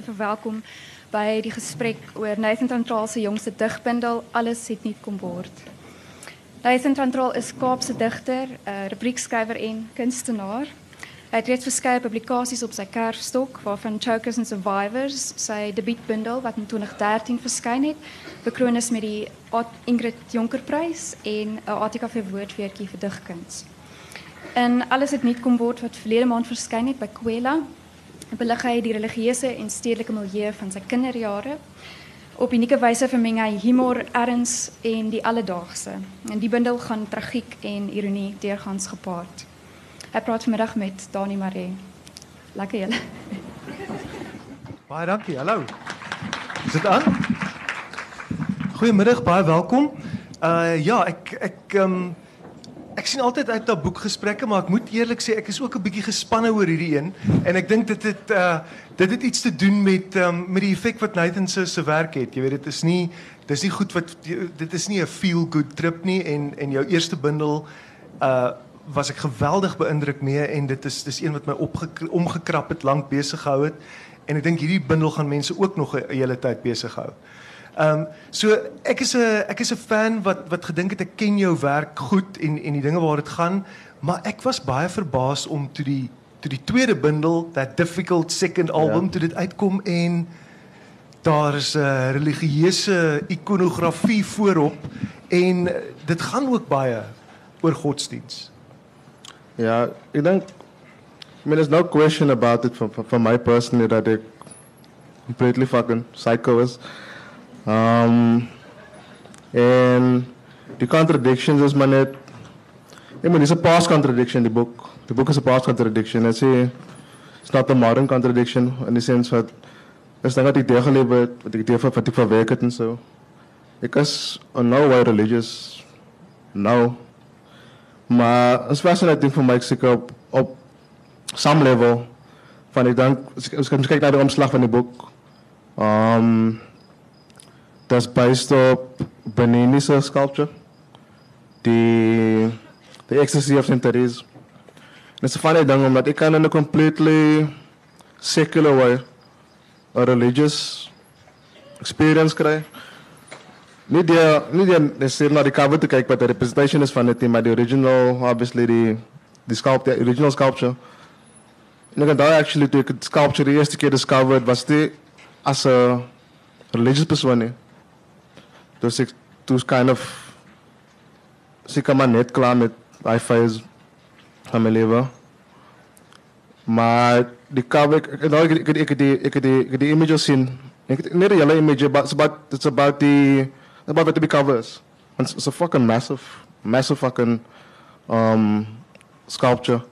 te verwelkom by die gesprek oor Nathan Tantraal se jongste digbundel Alles het nie kom word. Nathan Tantraal is Kaapse digter, uh, rubriekskrywer en kunstenaar. Hy het reeds verskeie publikasies op sy kerfstok, waarvan Chokers and Survivors, sy debuutbundel wat in 2013 verskyn het, bekroon is met die Ingrid Jonker Prys en 'n ATKV woordfeertjie vir digkuns. En alles het nie kom word wat verlede maand verskyn het by Kwela. Belig hy die religieuse en stedelike milieu van sy kinderjare. Op unieke wyse vermeng hy humor, erns en die alledaagse. En die bundel gaan tragiek en ironie deurgangs gepaard. Hy praat vanmiddag met Dani Maree. Lekker julle. Baie dankie. Hallo. Is dit aan? Goeiemiddag, baie welkom. Uh ja, ek ek ehm um, ek sien altyd uit na boekgesprekke, maar ek moet eerlik sê ek is ook 'n bietjie gespanne oor hierdie een en ek dink dit het uh dit het iets te doen met um, met die effek wat Nathan se se werk het. Jy weet dit is nie dis nie goed wat dit is nie 'n feel good trip nie en en jou eerste bundel uh was ek geweldig beïndruk mee en dit is dis een wat my omgekrap het, lank besig gehou het en ek dink hierdie bundel gaan mense ook nog 'n hele tyd besig hou. Ehm um, so ek is 'n ek is 'n fan wat wat gedink het ek ken jou werk goed en en die dinge waar dit gaan, maar ek was baie verbaas om toe die toe die tweede bundel, that difficult second album ja. toe dit uitkom en daar is 'n religieuse ikonografie voorop en dit gaan ook baie oor godsdiens. Ja, ek dink I mean there's no question about it from from my personally that I completely fucking psycho is. Um, en die contradictions is net. Ik mean, it's a past contradiction, the book. The book is a past contradiction. I say it's not a modern contradiction in the sense that it's wat ek deur geleef het, wat ek deur wat ek so. Ek is on no way religious. No. Maar is fascinating my seker op op some level van ek dink as ek kyk na die omslag van die boek. Um that's based op Benini's sculpture. The the ecstasy of Saint Therese. It's a funny thing omdat ik kan in a completely secular way a religious experience kry. Niet die niet die necessarily naar die cover te kijken de representation is van het maar the original obviously the the sculpture the original sculpture. En ik actually toen ik sculpture de eerste keer discovered was die as a religious persoon. Dus ik toen kind of zeker maar net klaar met hi-fi's van mijn leven. Maar die cover, ik, nou, ik, ik, ik, die, ik, ik die images zien. Ik, niet de hele image, but it's about, it's about the, about what the cover is. It's, it's a fucking massive, massive fucking um, sculpture.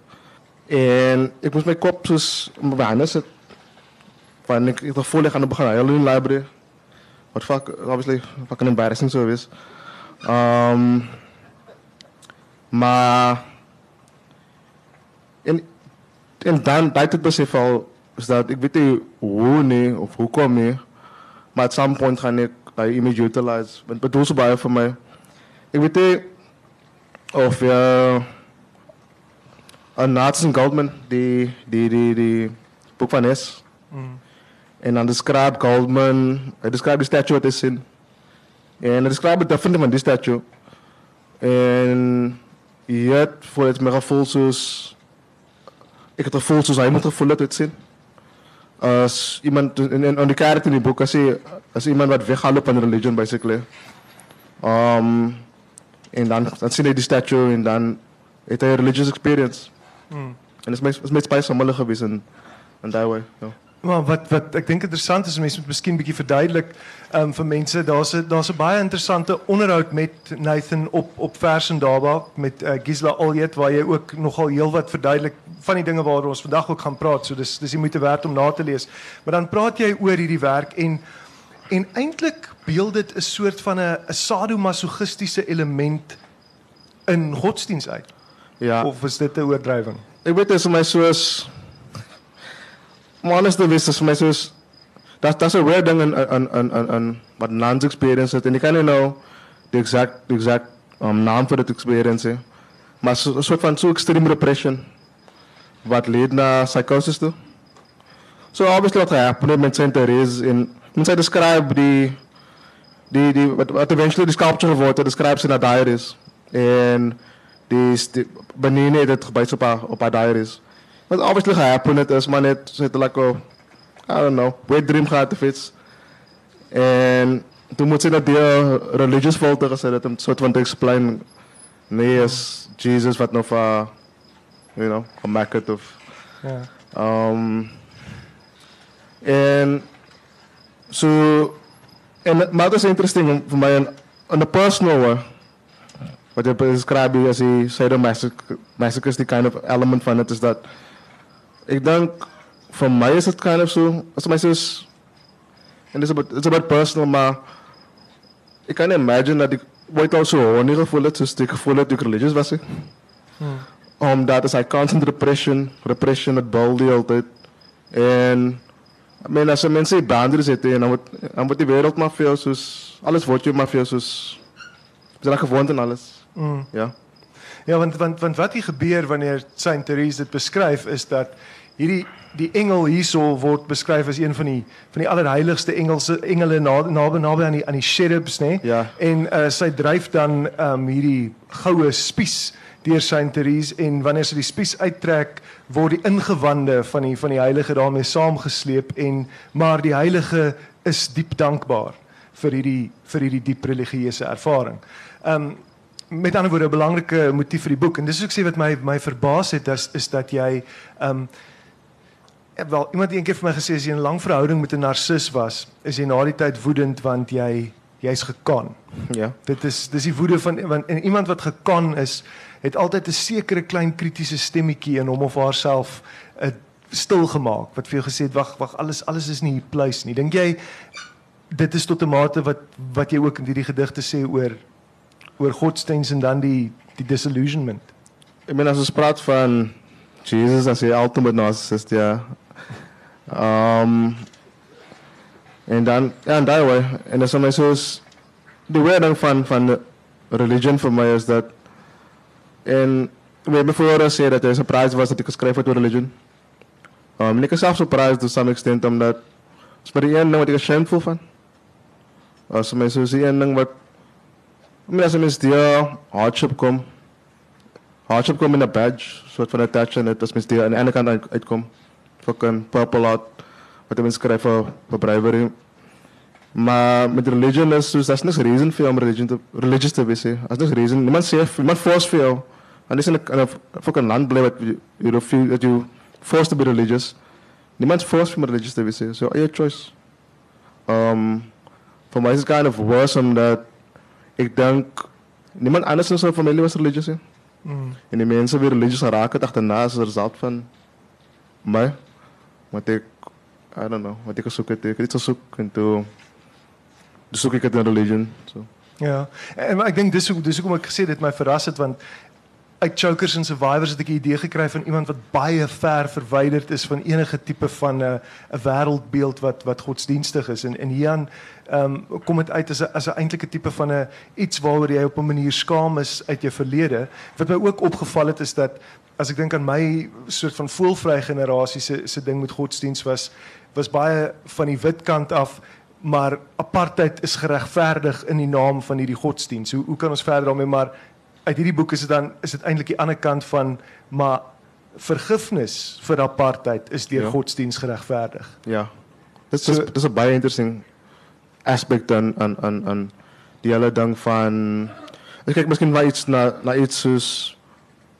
En ik moest mijn kop dus bijna zetten. Van ik, ik voelde ik aan heel in library. What fuck, obviously, fucking embarrassing service. Um, maar en, en dan dat het besef al is dat ik weet niet hoe nee of hoe kom nee, maar at some point ga ik die image utilize. Want bedoel ze bij voor mij. Ik weet niet of ja, een Nathan Goldman die die die die boek van is. Mm. En I describe Goldman, I describe the statue wat is in. En hij describe het different van die statue. En je hebt voor het meer gevoel zoals... Ik het gevoel zoals hij moet gevoel het zien. Als iemand, in, in die kaart in die boek, als, als iemand wat weghaalt van religion, basically. Um, en dan, dan zie je die statue en dan heeft hij een religious experience. Mm. En het is met spijt van geweest in, in that way. Yeah. Maar wat wat ek dink interessant is, mense moet miskien bietjie verduidelik um, vir mense, daar's 'n daar's 'n baie interessante onderhoud met Nathan op op Vers en Daba met uh, Gisela Aljet waar jy ook nogal heelwat verduidelik van die dinge waaroor ons vandag ook gaan praat. So dis dis jy moet werd om na te lees. Maar dan praat jy oor hierdie werk en en eintlik beeld dit 'n soort van 'n 'n sadomasochistiese element in godsdiens uit. Ja. Of is dit 'n oordrywing? Ek weet dit is vir my soos Honestly, this is that's that's a rare thing and and and and, but Nan's experience and you kind of know the exact the exact um, naam vir experience But so, so 'n soort so extreme repression wat led na psychosis too. So obviously what happened met center is, in once I describe the the the wat, eventually the sculpture of water describes in a diaries is die, die Benine het dit gebruik op haar op haar diaries. Wat obviously happened het is maar net like a, I don't know, wet dream gehad of iets. En toen moet ze dat die religious foto gezet het om soort van te explain nee is Jesus wat nog uh, you know, gemaakt of Ja. Um, and so, and maar dat is interesting voor mij in a personal way. Wat je beschrijft als die sadomasochistic kind of element van het is dat ik denk voor mij is het kind of zo, als mij zo is, en het is about, it's about personal, maar ik kan imagine dat ik ooit al zo horny gevoel het, dus ik gevoel dat ik religious was. ik. Omdat is hy constant repression, repression het bal die altyd. En I mean as mense boundaries het en dan word dan word die wêreld maar vir jou soos alles word jy maar vir jou soos jy raak gewoond aan alles. Mm. Ja. Ja, want want want wat hier gebeur wanneer Saint Therese dit beskryf is dat hierdie die engel hierso word beskryf as een van die van die allerheiligste engelse engele naby naby aan die aan die cherubs nê. Ja. En uh, sy dryf dan um, hierdie goue spies deur Saint Therese en wanneer sy die spies uittrek word die ingewande van die van die heilige daarmee saamgesleep en maar die heilige is diep dankbaar vir hierdie vir hierdie diep religieuse ervaring. Ehm um, met ander woorde 'n belangrike motief vir die boek en dis ook sê wat my my verbaas het is is dat jy ehm um, wel iemand het eendag vir my gesê as jy 'n lang verhouding met 'n narcis was, is jy na die tyd woedend want jy jy's gekan. Ja. Dit is dis die woede van want en iemand wat gekan is, het altyd 'n sekere klein kritiese stemmetjie in hom of haarself uh, stil gemaak wat vir jou gesê het wag wag alles alles is nie hier pleis nie. Dink jy dit is tot 'n mate wat wat jy ook in hierdie gedigte sê oor oor godsdienst en dan die die disillusionment. Ek meen as ons praat van Jesus as die ultimate narcissist, ja. Um en dan ja, daai way en as my soos die wording van van de religion vir my is dat en we hebben voor sê dat hy surprised was dat ek geskryf het religion. Um en ek is surprised to some extent omdat is maar die een ding wat ek ashamed voel van. As my soos die een ding wat I mean, as mens die hardship kom, hardship kom in 'n badge, soort van attach en dit as mens die aan die ander kant uit- uitkom. Fucking purple heart wat mense skryf vir vir bravery. Maar met religion is soos daar's niks reason vir jou om religion te religious te wees. Daar's niks reason. Niemand sê niemand force vir jou. En dis in 'n in 'n fucking land bly wat you, feel that you forced to be religious. Niemand force vir religious te wees. So your choice. Um for my is kind of worse omdat ek dink niemand anders in sy familie was religious nie. Mm. En die mense wie religious geraak het agterna as 'n result van my wat ek I don't know, wat ek gesoek het, ek het gesoek en toe toe soek ek het in religion. So. Ja. En ek dink dis hoe dis hoekom ek gesê dit my verras het want uit chokers en survivors het ek 'n idee gekry van iemand wat baie ver verwyderd is van enige tipe van 'n 'n wêreldbeeld wat wat godsdienstig is en en hieraan ehm um, kom dit uit as 'n as 'n eintlike tipe van 'n iets waaroor jy op 'n manier skaam is uit jou verlede. Wat my ook opgeval het is dat as ek dink aan my soort van voelvry generasie se se ding met godsdiens was was baie van die wit kant af maar apartheid is geregverdig in die naam van hierdie godsdiens. Hoe hoe kan ons verder daarmee maar uit hierdie boek is dit dan is dit eintlik die ander kant van maar vergifnis vir apartheid is deur Ja. godsdiens geregverdig. Ja. Dit So- is dis 'n baie interesting aspek aan aan aan aan die hele ding van ek kyk miskien na iets na na iets soos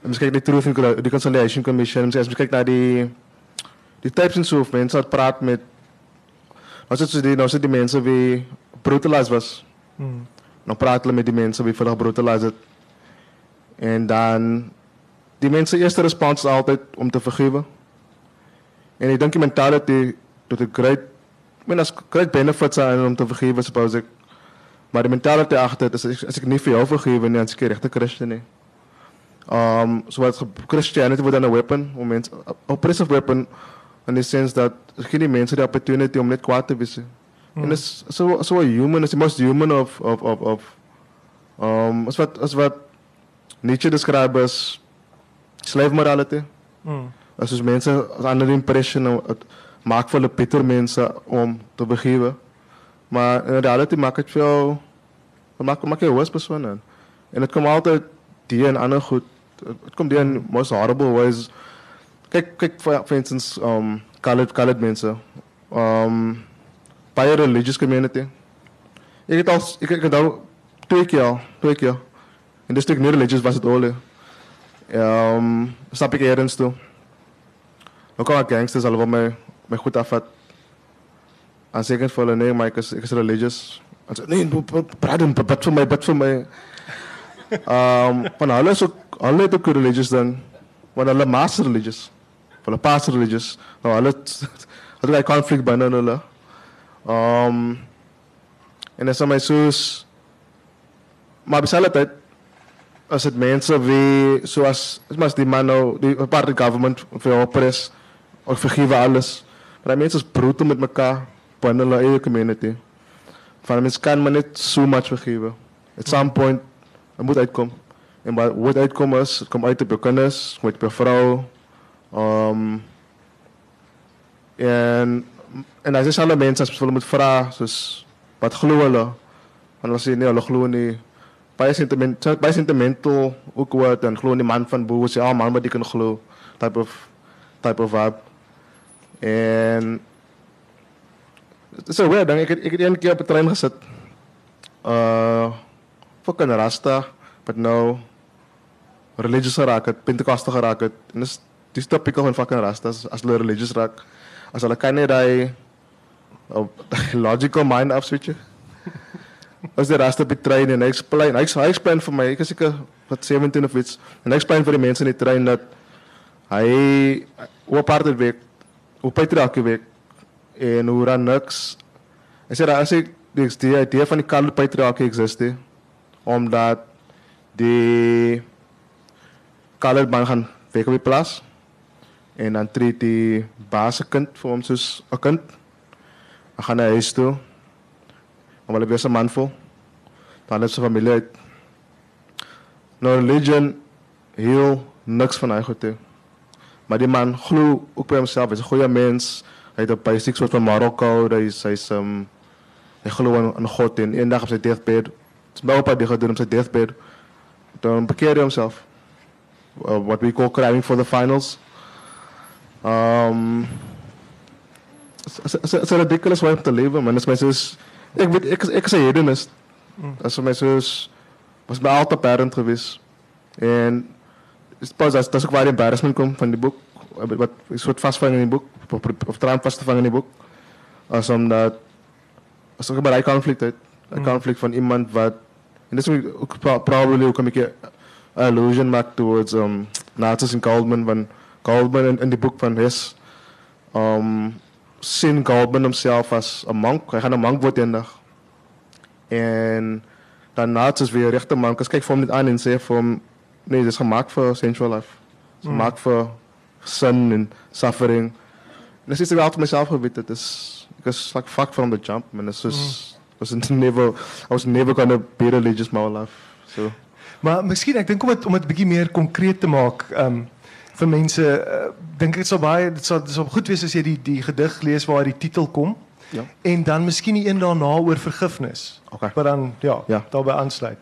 Als je kijkt naar de Truth de Conciliation Commission, als je kijkt naar die, die types en zo, mensen dat praat met. Nou zitten die, nou zitten die mensen die brutalized was. Nou mm. Dan praten met die mensen die vandaag brutalized. En dan. Die mensen eerste respons is altijd om te vergeven. En ik denk die mentality dat een great. Ik mean, als great benefits zijn om te vergeven, suppose ik. Maar de mentality achter is, als ik niet voor jou vergeven, dan is ik een christen. Nee. Um, so Christianity wordt dan een weapon, om mensen, oppressive weapon, in de zin dat geen mensen de opportunity om net kwaad te wissen. Mm. En is zo so, human, is de most human of, of, of, of um, als wat, als wat Nietzsche beschrijft als slave morality. Mm. Als dus mensen, andere impression, het maakt voor de mensen om te begeven. Maar in reality maakt het veel, maakt, maakt je worst persoon En het komt altijd die en ander goed. Dit kom die in most horrible ways. Kyk kyk for, for instance um colored colored mense. Um by a religious community. Ek het al ek ek al twee keer twee keer. En dis stuk nie religious was dit al. Ehm stap ek ergens toe. Nou kom ek gangsters al wat my my goed afvat. En ek vir hulle nee, maar ek is ek is religious. En sê nee, bid vir my, bid vir my. Ehm van hulle is ook hulle het ook religious dan. Want hulle master religious. Hulle pastor religious. Nou hulle het 'n conflict binne hulle. Ehm en dis my soos maar beselfde tyd as dit mense wie soos as die man nou die party government vir opres of vergewe alles. Maar die mense is brutal met mekaar binne hulle eie community. Van mense kan maar net so much vergewe. At some point Er moet uitkomen. En wat, uitkomt is, het komt uit op je kennis, met je vrouw. Um, ehm, en, en als zijn alle mensen die met vragen, dus wat geloven ze? En dan je nee, ze geloven niet. Bij sentiment, bij sentimental ook wat, dan geloven die man van boos, ze oh ah, man, maar die kan geloven. Type of, type of vibe. En het is een weird ding, ik heb één keer op het trein gezet. Uh, fucking rasta, but no religious raak het, pentecostal geraak het. En dis dis typical van fucking rastas as hulle religious raak. As hulle kan net daai op logical mind afswitch. As die rasta trein en hy explain, hy, hy explain vir my, ek is seker wat 17 of iets. En hy explain vir die mense in die trein dat hy op aparte week op patriargie week en hoe dan niks. Hy sê as ek die, die idee van die colored patriargie existe omdat die colored man gaan week plaats. En dan treedt die baas voor ons dus een kind. Hij naar huis toe. Omdat hij best een man voor. Dan heeft zijn familie uit. Nou, religion, heel niks van eigen Maar die man gloeit ook bij hemzelf. Is een goede mens. Hij heeft een basic soort van Marokko. Hij, is, hij, is, um, hij gelooft aan God. En één dag op zijn deathbed Dus mijn opa dicht toen zijn deathbed. Toen bekeerde hij himself. Uh, what we call crying for the finals. Um, het is ridiculous way om te leven, man. Als mijn zus... Ik, weet, ik, ik is een hedonist. Mm. Mijn zus... Was mijn altijd parent geweest. En... Dat is ook waar de embarrassment komt van die boek. Wat een soort vastvangen in die boek. Of, of traan vast te vangen in die boek. Als omdat... Als maar een conflict uit. Een hmm. conflict van iemand wat and this will probably will make a allusion back towards um, Nazis and Kaufman when Kaufman in, in, the book van his um, seen Kaufman himself as a monk. He had a monk worden en En and nazis were een rechte monk. Dus kijk voor hem say from, en zeg voor hem, nee, dit is gemaakt sensual life. Hmm. Het is mark for sin and suffering. And dat is iets wat ik myself mezelf geweten. Dus like, fuck from the jump. En it's just. Was never I was never going to be religious my whole life. So Maar miskien ek dink om dit om dit bietjie meer konkreet te maak, ehm um, vir mense uh, dink ek dit sou baie dit sou dit sou goed wees as jy die die gedig lees waar die titel kom. Ja. En dan miskien die een daarna oor vergifnis. Okay. Maar dan ja, Ja. daarbey aansluit.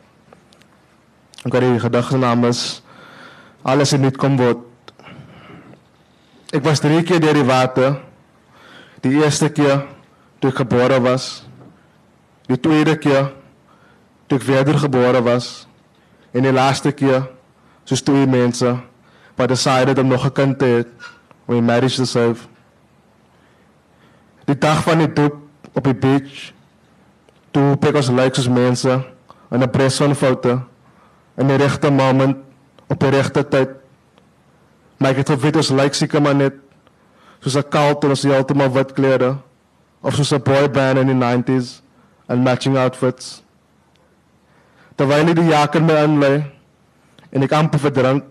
ek weet die gedig se naam is alles het net kom word. Ek was drie keer deur die water. Die eerste keer toe ek gebore was. Die tweede keer toe ek wedergebore was. En die laaste keer soos twee mense wat decided om nog 'n kind te hê 'n marriage te save. Die dag van die doop op die beach. Toe pek ons lyk soos mense in 'n pres van foto in die regte moment op die regte tyd. Maar ek het geweet ons lyk seker maar net soos 'n cult en ons het heeltemal wit klere of soos 'n boy band in die 90s en matching outfits. Terwyl die jaker my aanlei en ek amper verdrink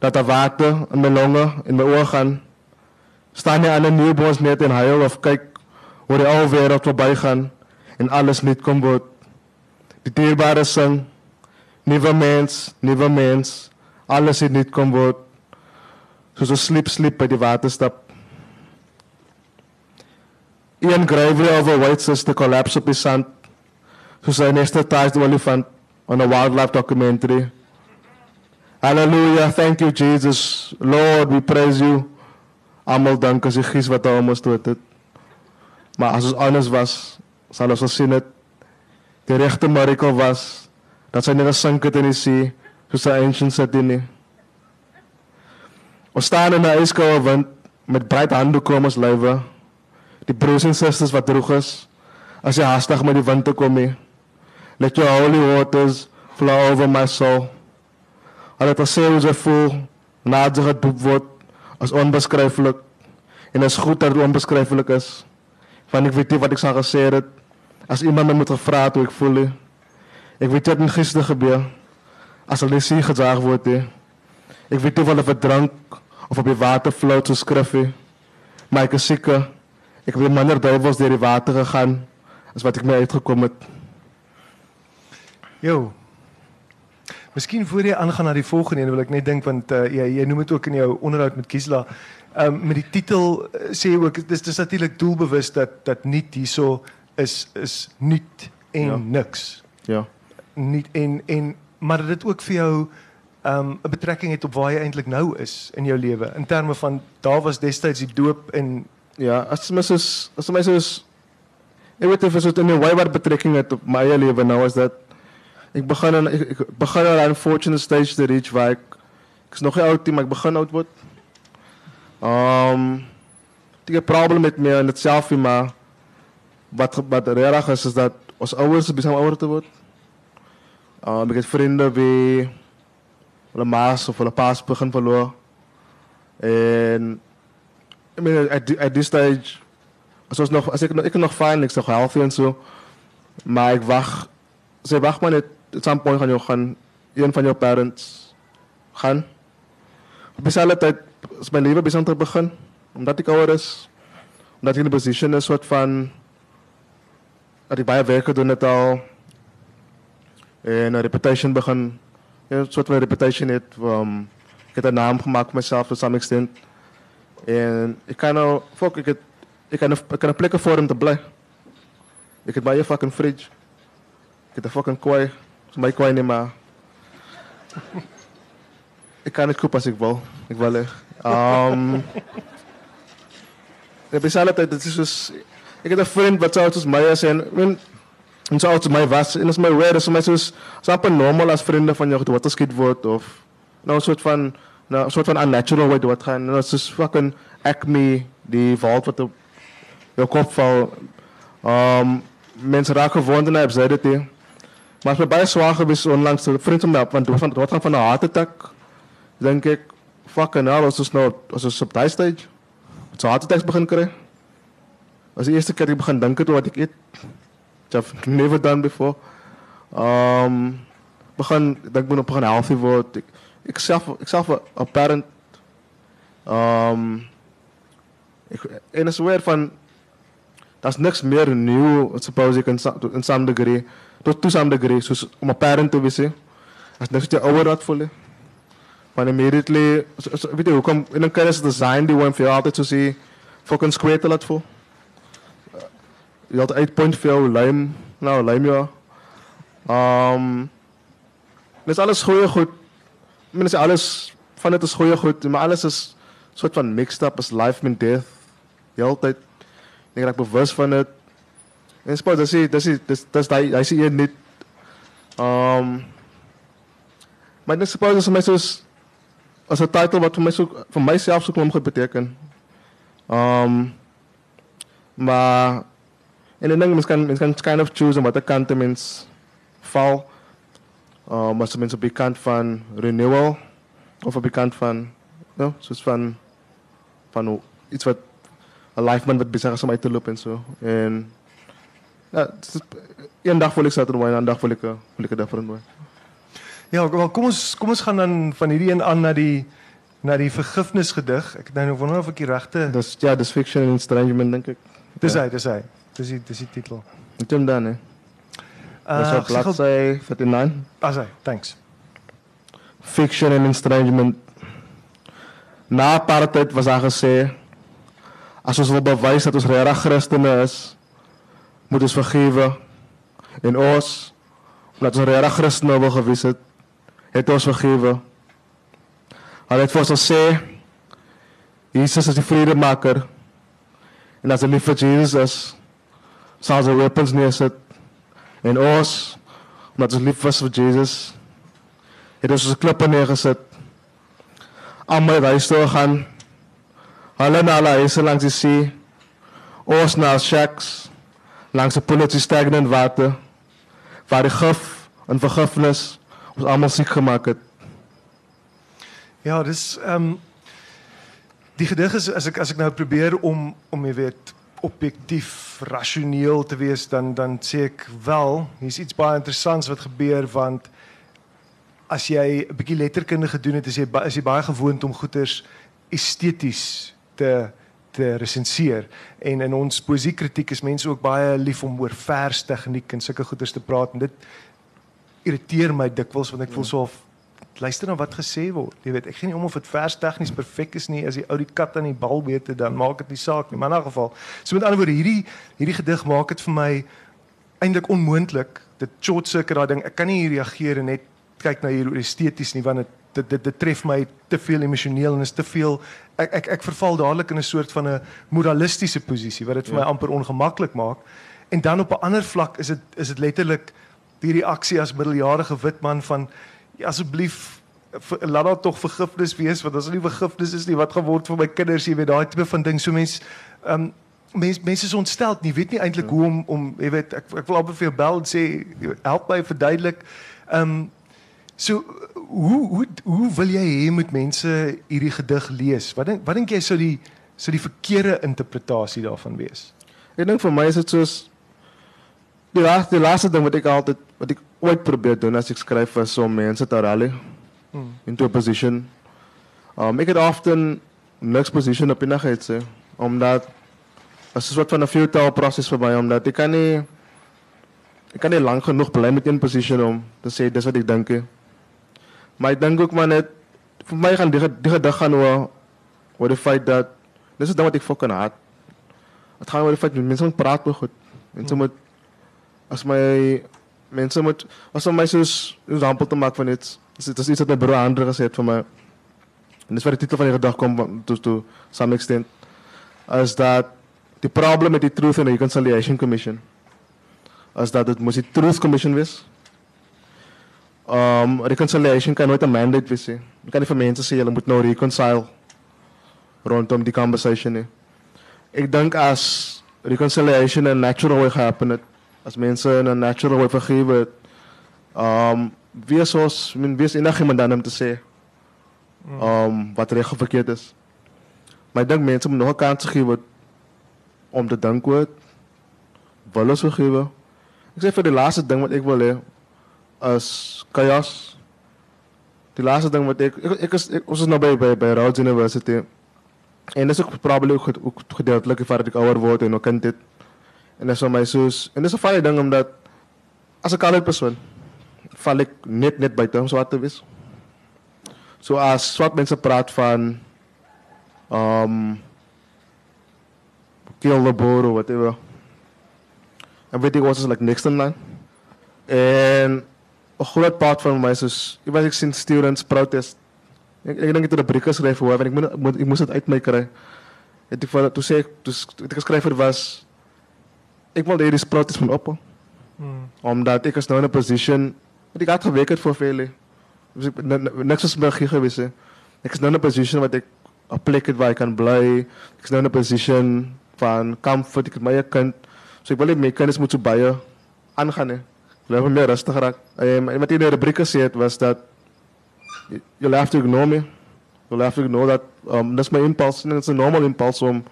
dat daar water in my longe en my oë gaan staan jy aan 'n newborns net en huil of kyk hoe die ou wêreld verbygaan en alles net kom word. Die dierbare sing nuwe mens, nuwe mens, alles het net kom word. Soos 'n sleep sleep by die waterstap. Ian gravely overweights us the collapse of his son, who's anesthetized the elephant on a wildlife documentary. Hallelujah, thank you Jesus. Lord, we praise you. Almal dank as die gees wat hom dood het. Maar as ons anders was, sal ons gesien het die regte miracle was dat sy net gesink het in die see soos 'n ancient city nie. Ons staan in 'n ijskoue wind met breed handdoeke om ons lywe. Die broers en susters wat droog is, as jy haastig met die wind te kom nie. Let your holy waters flow over my soul. Al het gesê hoe sy voel, nader gedoep word, as onbeskryflik. En is goed dat het onbeskryflik is. Want ek weet nie wat ek sal gesê het, as iemand my moet gevra het hoe ek voel nie. Ek weet wat in gister gebeur, as hulle sien gedraag word nie. Ek weet nie wat hulle verdrank, of op die water float so skriffie. Maar ek is seker, ek het minder duivels deur die water gegaan, as wat ek my uitgekom het. Jo. Miskien voor jy aangaan na die volgende een wil ek net dink want uh, jy jy noem dit ook in jou onderhoud met Kisla. Ehm um, met die titel uh, sê jy ook dis dis natuurlik doelbewus dat dat nie hierso is is nuut en Ja. niks. Ja. Nie en en maar dit ook vir jou ehm um, 'n betrekking het op waar jy eintlik nou is in jou lewe in terme van daar was destyds die doop en Ja, as my soos as my soos ek weet of dit betrekking het op my lewe nou is dat ek begin aan ek, ek begin aan 'n unfortunate stage to reach waar ek ek is nog nie oud nie, maar ek begin oud word. Um 'n probleem met my en dit self maar wat wat reg is is dat ons ouers besig om ouer te word. Um ek het vriende wie hulle maas of hulle paas begin verloor. En I mean, at, at this stage, ons nog, as ik, nog fijn, ik zeg healthy en zo. Maar ik wacht, ze wacht maar net, at some point gaan gaan, een van jouw parents gaan. Op dezelfde tijd is mijn leven bezig te beginnen, omdat ik ouder is. Omdat ik in de position is, soort van, dat ik bij werken doen het al. En een reputation begin, een soort van reputation het. Um, ik heb een naam gemaakt voor mezelf, to some extent. En ik kan nou, fuck, ik, het, ik, kan, ik kan plekken voor hem te blij. Ik heb bij je fucking fridge. Ik heb een fucking. Is mijn kooi niet maar. ik kan het kopen als ik wil. Ik wil echt. Um, ik heb altijd, het is dus, ik heb een vriend wat oud als mij is en, en, zo oud als mij was. En dat is mij weird, dat is mij zoals, zo normal als vrienden van jou wat geschiet wordt of, nou een soort van, een soort van unnatural way dood gaan. En dat is dus fucking acme, die valt wat op je kop valt. Um, mensen raken gewond en heb zij dit. Maar het is bij zwaar geweest onlangs, een vriend van mij, want het wordt van, van een hartattack. Denk ik, fucking hell, als dus nou, als op die stage, het zou hartattacks beginnen krijgen. Dat is de eerste keer dat ik begin denken wat ik eet. Which I've never done before. Um, begin, ik denk ik moet op gaan healthy worden. Ik, zelf, ik zelf een- een parent. Um, ik, en is weer van, dat is niks meer nieuw, suppose ik in, in some degree. Tot to some degree, soos om een parent te wezen. Als niks je ouder wat voelen. Maar immediately, so, so, weet je, hoe kom, in een kennis design die gewoon voor altijd zo zie, fucking te laten voelen. Je had 8 point voor jou, lijm, nou, lijm ja. Um, is alles goeie goed. Ik bedoel, is alles van het is goeie goed, maar alles is soort van mixed up, is life met death. De hele tijd. Ik raak bewust van het. En sport, dat is dat is dat is dat is hij hij zie je niet. Um, maar ik suppose is mij zoals als een titel wat voor mij zo voor mijzelf zo klom goed betekent. Um, maar en ik denk, mensen kan, kan kind of choose wat de kanten mensen val. Um, als mensen op die kant van renewal of die kant van, no, zoals van, van iets wat een lifeman wat bezig is om uit te lopen en zo. En ja, het is- een dag voel ik Saturday wine, een dag voel ik, voel ik different wine. Ja, wel kom ons kom ons gaan dan van hierdie een aan na die na die vergifnisgedig. Ek nou wonder of ek die regte Dus ja, dus fiction en estrangement denk ik. Dis ja. hy, dis hy. Dis die dis die titel. Ik heb hem dan, hè. Dat is Uh, op bladzij 49. As hy, thanks. Fiction en estrangement. Na apartheid was daar gesê As ons wil bewys dat ons regtig Christene is, moet ons vergewe. En ons omdat ons regtig Christene wil gewees het, het ons vergewe. Hulle het vir ons gesê Jesus is die vredemaker. En as lief vir Jesus is, sal ons weapons neersit. En ons omdat ons lief was vir Jesus, het ons ons klippe neergesit. Almal het huis toe gaan. Hulle na hulle huise langs die see. Ons na shacks langs 'n poeltjie stagnant water waar die gif en vergifnis ons almal siek gemaak het. Ja, dis ehm um, die gedig is as ek as ek nou probeer om om jy weet objektief rasioneel te wees dan dan sê ek wel, hier's iets baie interessants wat gebeur want as jy 'n bietjie letterkunde gedoen het, is jy is jy baie gewoond om goeters esteties te te resenseer en in ons poesiekritiek is mense ook baie lief om oor vers tegniek en sulke goeters te praat en dit irriteer my dikwels want ek voel so of luister na wat gesê word. Jy weet, ek gee nie om of dit vers tegnies perfek is nie as die ou die kat aan die bal weet dan maak dit nie saak nie. Maar in 'n geval, so met ander woorde hierdie hierdie gedig maak dit vir my eintlik onmoontlik. Dit short circuit daai ding. Ek kan nie hier reageer en net kyk na hier esteties nie want dit dit dit, dit tref my te veel emosioneel en is te veel ek ek ek verval dadelik in 'n soort van 'n moralistiese posisie wat dit vir ja. my amper ongemaklik maak. En dan op 'n ander vlak is dit is dit letterlik die reaksie as middeljarige wit man van ja, asseblief laat daar tog vergifnis wees want as er nie vergifnis is nie wat geword vir my kinders jy weet daai tipe van ding so mens ehm um, mense mense is ontstel nie weet nie eintlik ja. hoe om om jy weet ek ek wil amper vir jou bel en sê help my verduidelik um, so hoe hoe hoe wil jy hê moet mense hierdie gedig lees? Wat dink wat dink jy sou die sou die verkeerde interpretasie daarvan wees? Ek dink vir my is dit soos die laaste die laaste ding wat ek altyd wat ek what probeer doen als ik schrijf voor om mensen te rallen in hmm. into a position. Um, ik heb often next position op in innigheid, hè, omdat het is een soort van een futile proces voor mij, omdat ik kan niet, ik kan niet lang genoeg blijven met een position om te zeggen, dat is wat ik denk. Maar ik denk ook maar net, voor mij gaan die, die gedachten gaan over de feit dat, dit is dan wat ik fucking haat. Het gaat over de feit dat mensen praten goed. En zo hmm. moet, als mij Mensen moet, was om mij zo'n rampel te maken van iets. Dus het is iets dat mijn broer andere gezet voor mij. En dat is waar de titel van je gedag komt, to, to some extent. Is dat de probleem met die Truth and Reconciliation Commission. Is dat het moest die Truth Commission was. Um, reconciliation kan nooit een mandate wees. Je kan niet van mensen zeggen, je moet nou reconcile. Rondom die conversation. Ik denk als reconciliation een natural way happen, as mense in 'n natural way vergewe het, um wees ons, dan om te sê um wat of verkeerd is. Maar ek dink mense moet nog 'n kans gee om te dink oor wil ons vergewe. Ek sê vir die laaste ding wat ek wil as chaos. Die laaste ding wat ek ek, ek is ek, ons is nou University. En dis ook probably ook, ook gedeeltelik vir dat ek ouer word en ook kind. En dis my soos en dis 'n baie ding omdat as 'n kaler persoon val ek net net buite om swart te wees. So as swart mense praat van um kill the boer or whatever. En weet ek was is like next in line. En 'n groot part van my is ek was ek sien students protest. Ek ek dink dit 'n brief geskryf hoor en ek moet, moet ek moes dit uit my kry. Het ek vir toe sê toe ek geskryf het was ik wil deze spelers van op. Hmm. Omdat ik was nou in een position. Ik had gewerkt voor velen. Dus ik ben niks als meer geweest. Ik is nu in een position waar ik een plek waar ik kan blijven. Ik is nu in een position van comfort. Ik heb mijn kind. Dus ik wil niet meer kennis moeten bijen. Aangaan. Hè. Ik wil meer rustig raken. En wat in de rubriek zit was dat. je have to ignore me. Je have to ignore that. Dat is mijn impuls. Dat is een normal impuls om.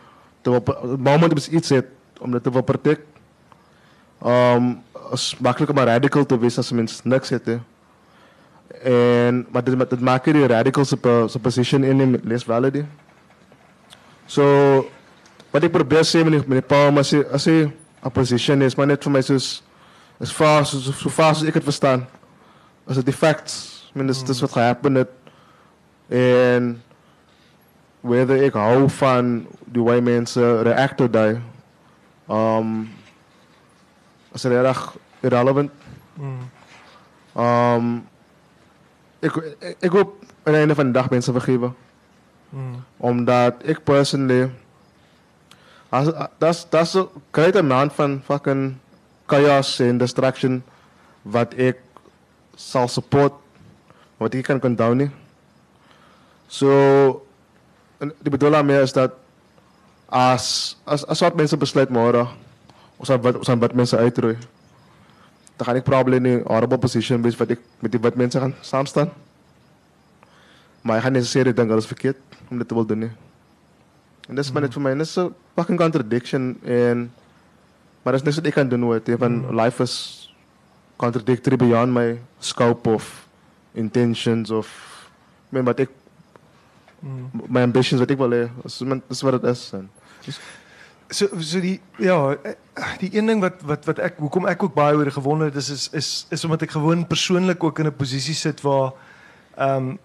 Het moment dat je iets ziet, om dat te protecten. Um as maklik maar radical te wees as mens niks het. He. En maar dit dit radical se se position in hom less valid. So wat ek probeer sê met die Paul as hy as hy opposition is maar net vir my soos as as so far as ek het verstaan as dit die facts I mean dis dis wat gehappen het en whether ik hou van die way mensen react or die. Um, is er erg irrelevant. Um, ik, ik, ik hoop aan het einde van de dag mensen vergeven. Omdat ik personally. Dat, dat is een grote amount van fucking chaos en distraction. Wat ik zal support. Wat ik kan condone. So, en die bedoeling is dat als, als, als wat mensen besluiten morgen, wat, zijn wat mensen uitroeien, dan ga ik probably in een horrible position wees wat ik met die wat mensen gaan samenstaan. Maar ik ga niet zozeer denken dat is verkeerd om dit te willen doen. nie. En dat is maar net voor mij, dat is een fucking contradiction. En, maar dat is niks wat ik kan doen. Van life is contradictory beyond my scope of intentions of I mean, wat ik my ambitions wat ek wil hê. Min- dis wat dit is. En, So so die ja, die een ding wat wat wat ek hoekom ek ook baie oor gewonder het is is is is omdat ek gewoon persoonlik ook in 'n posisie sit waar ehm um,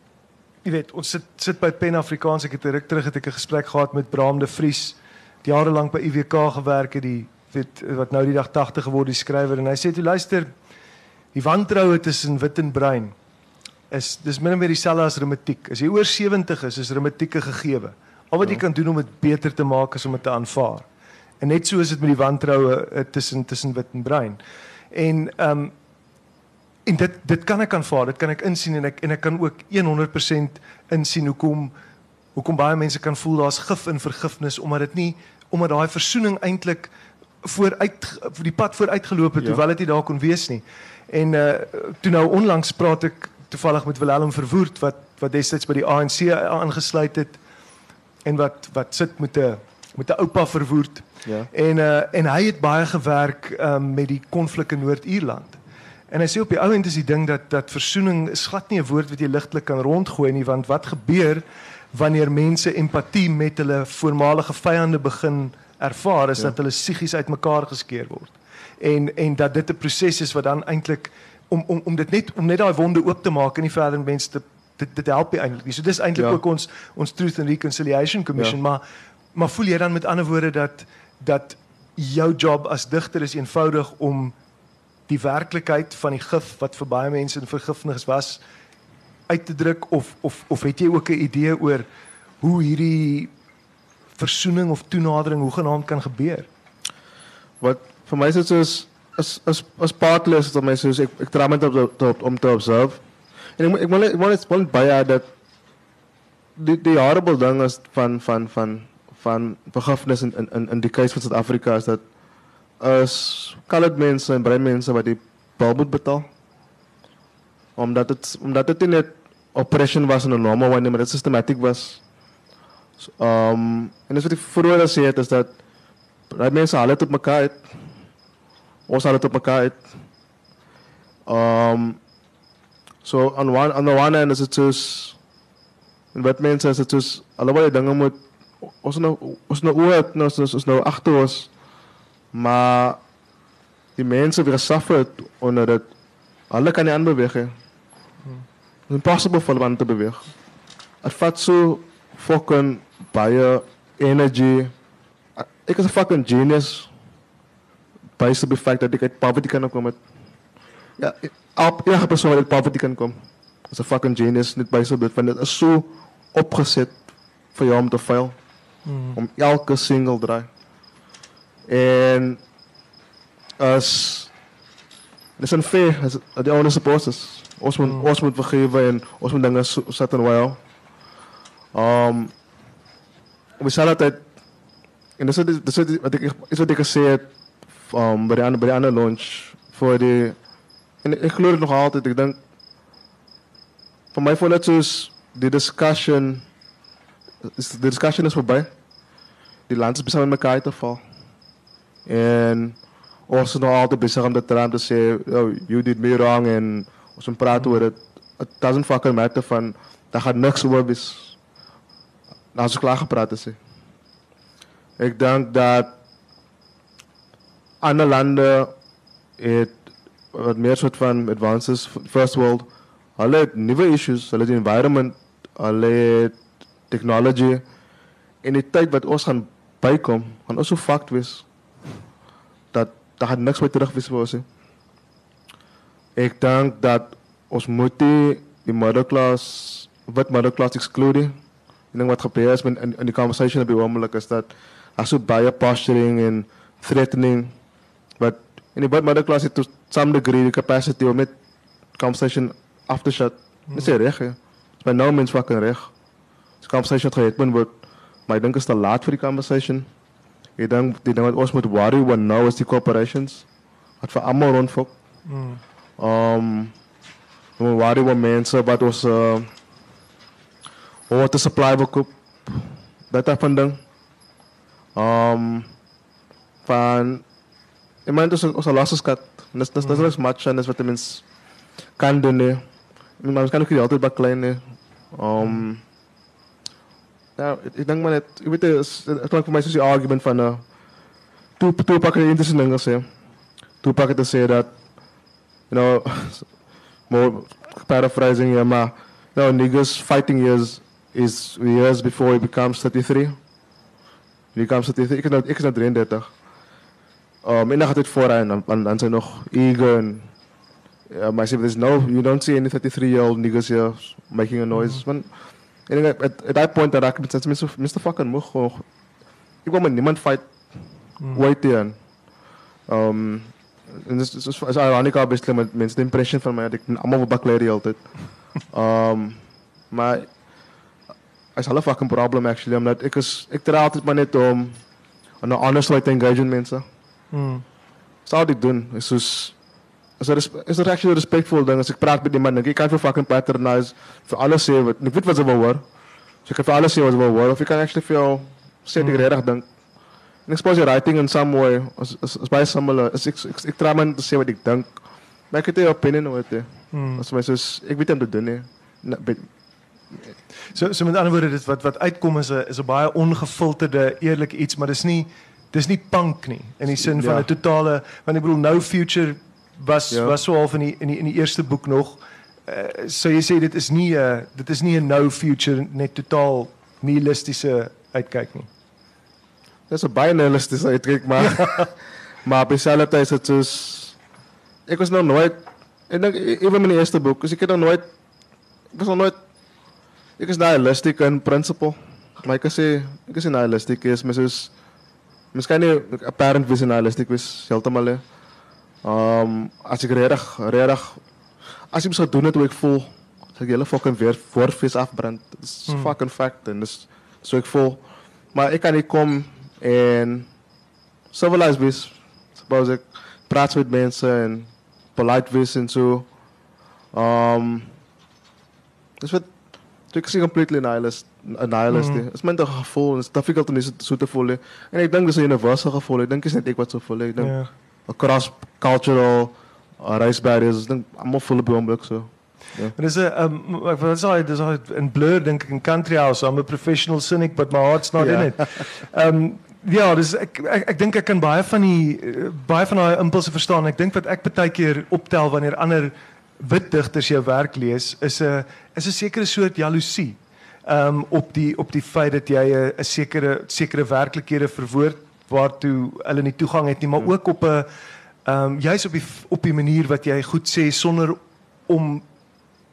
jy weet, ons sit sit by Pen Afrikaans. Ek het ruk terug het ek 'n gesprek gehad met Braam de Vries. Die jare lank by IWK gewerk het, die weet wat nou die dag 80 geword die skrywer en hy sê toe luister die wantroue tussen wit en bruin is dis min of meer dieselfde as reumatiek. As jy oor 70 is, is reumatiek 'n gegewe. Al wat jy kan doen om dit beter te maak is om dit te aanvaar. En net so is dit met die wantroue uh, tussen tussen wit en bruin. En ehm um, en dit dit kan ek aanvaar, dit kan ek insien en ek en ek kan ook 100% insien hoekom hoekom baie mense kan voel daar's gif in vergifnis omdat dit nie omdat daai versoening eintlik vooruit vir die pad vooruitgeloop het Ja. hoewel dit nie daar kon wees nie. En uh toe nou onlangs praat ek toevallig met Willem Verwoerd wat wat destyds by die ANC aangesluit het en wat wat sit met 'n met 'n oupa verwoerd. Ja. En uh en hy het baie gewerk um, met die konflik in Noord-Ierland. En hy sê op die ou end is die ding dat dat versoening is glad nie 'n woord wat jy ligtelik kan rondgooi nie want wat gebeur wanneer mense empatie met hulle voormalige vyande begin ervaar is Ja. ja. dat hulle psigies uitmekaar geskeur word. En en dat dit 'n proses is wat dan eintlik om om om dit net om net daai wonde oop te maak en nie verder mense te dit dit help nie eintlik nie. So dis eintlik Ja. ook ons ons Truth and Reconciliation Commission, Ja. maar maar voel jy dan met ander woorde dat dat jou job as digter is eenvoudig om die werklikheid van die gif wat vir baie mense in vergifnis was uit te druk of of of het jy ook 'n idee oor hoe hierdie versoening of toenadering hoegenaamd kan gebeur? wat vir my is dit soos is is is partless om my soos ek ek trauma te, te, om te observe. En ek ek wil ek wil net baie dat die die horrible ding is van van van van vergifnis in in in- die case van Suid-Afrika is dat is colored mense en bruin mense wat die bill moet betaal. Omdat dit omdat dit net oppression was in 'n normal way nie, maar dit systematic was. So, um en dis wat ek vroeër gesê het is dat Right mense haal dit op mekaar uit. Ons haal dit op mekaar uit. Um so on one on the one hand is soos en wat mense is dit soos allebei dinge moet ons nou ons nou oor nou ons, ons nou agter ons maar die mense wie gesuffer het onder dit hulle kan nie aanbeweeg nie. It's impossible vir hulle om te beweeg. Dit vat so fucking baie energy ek is 'n fucking genius based op die feit dat ek uit poverty kan kom met ja op enige persoon uit poverty kan komen. Dat is een fucking genius, niet bijzonder, Want het is zo opgezet voor jou om te file. Mhm. Om elke single draai. En als. Het is unfair, de oude supporters. Ons moet, mm. ons moet vergeven en ons moet dingen zetten waar. Um, we zijn altijd. En dat is, dat is wat ik gezegd het um, bij, de, bij de andere launch. Voor de en ik geloof het nog altijd. Ik denk, voor mij voor het zoals, de discussion, de discussion is voorbij. Die land is bezig met elkaar te vallen. En als ze nog altijd bezig om de term te zeggen, oh, you did me wrong. En als we praten over het, het doesn't fucking matter van, daar gaat niks over. Is, als we klaar gepraat zijn. Ik denk dat andere landen het wat meer soort van advances first world hulle het issues, hulle het environment, hulle het technology in die tyd wat ons gaan bykom, gaan ons so fucked wees dat daar gaan niks meer terug wees vir ons. Ek dink dat ons moet die, die middelklas wat middelklas exclude. Ek dink wat gebeur is in, in die conversation op die oomblik is dat as so baie posturing en threatening wat in die middelklas het to some degree die capacity om met conversation after shut. Dis hmm. reg. Dis by no means fucking reg. Die conversation het gehad word maar ek dink is te laat vir die conversation. Ek dink die ding wat ons moet worry oor nou is die corporations wat vir almal rondfok. Mm. Um we worry oor mense wat ons uh wat die supply verkoop. Dat af van ding. Um van Imagine to oh, sa, sa losses kat. Nas, nas, nas, mm. nas matcha, nas vitamins. Kando ne. I mean, I was kind of created back line ne. Um, now, it nang manet, ibit is, uh, ito uh, lang kumaisa si argument fa na, two, two packet yung interesting nang kasi, two packet to say that, you know, more paraphrasing yeah, ma, you know, niggas fighting years is years before he becomes 33. He becomes 33, ik is na, ik is na 33. Um en dan gaat het vooraan dan dan, dan zijn nog en ja, maar there's no you don't see any 33 year old niggas here making a noise. Mm -hmm. En at, at, at that point dat ek met Mr. Mr. fucking moeg gewoon. Ik wil met niemand fight. Mm. Ooit. Um en dis is is ironic obviously met mense die impression van my dat ek almal wil baklei die altyd. Um maar is hulle fucking problem actually omdat ek is ek tree altyd maar net om 'n honest way te engage met mense. Mm. Sou dit doen. Is soos is er is er actually respectful ding? As ek praat met iemand ek kan vir fucking patronize vir alles sê wat ek weet wat wil hoor. So ek kan vir alles sê wat wil hoor of ek kan actually vir jou sê ek regtig dink. En ek suppose writing in some way is is, is baie similar. Is ek ek, ek try maar te sê wat ek dink. Maar ek het 'n opinion oor dit hmm. as my soos ek weet om te doen nie so so met ander woorde dit wat wat uitkom is 'n is 'n baie ongefilterde eerlike iets maar dis nie dis nie punk nie in die sin van 'n ja. totale want ek bedoel no future was ja. was so half in die in die in die eerste boek nog. Uh, so jy sê dit is nie 'n uh, dit is nie 'n no future net totaal nihilistiese uitkyk nie. Dis 'n baie nihilistiese uitkyk maar maar besalite is dit soos ek was nog nooit ek dink ewen in die eerste boek, as ek het nog nooit ek was nog nooit ek is nihilistic in principle. Maar ek sê ek is nihilistic is mens is miskien nie apparent vision nihilistic is heeltemal nie. Um as ek regtig regtig as ek sou doen dit hoe ek voel, sou ek hele fucking weer voorfees afbrand. Dis hmm. fucking fact en dis so ek voel. Maar ek kan nie kom en civilized wees. Suppose ek praat met mense en polite wees en so. Um dis wat ek sê completely nihilist nihilist. Mm. Dit is my gevoel dit is difficult om dit so te voel. En ek dink dis 'n universele gevoel. Ek dink is net ek wat so voel. Ek dink yeah. Ja across cultural uh, race barriers. Ek dink almal voel op die oomblik so. Ja. Dis 'n um ek wil sê dis al in blur dink ek in country house. I'm a professional cynic but my heart's not yeah. in it. Um ja, dis ek ek, ek dink ek kan baie van die baie van daai impulse verstaan. Ek dink wat ek baie keer optel wanneer ander wit digters jou werk lees is 'n is 'n sekere soort jaloesie. Um op die op die feit dat jy 'n sekere sekere werklikhede verwoord waartoe hulle nie toegang het nie, maar ook op 'n ehm um, juis op die op die manier wat jy goed sê sonder om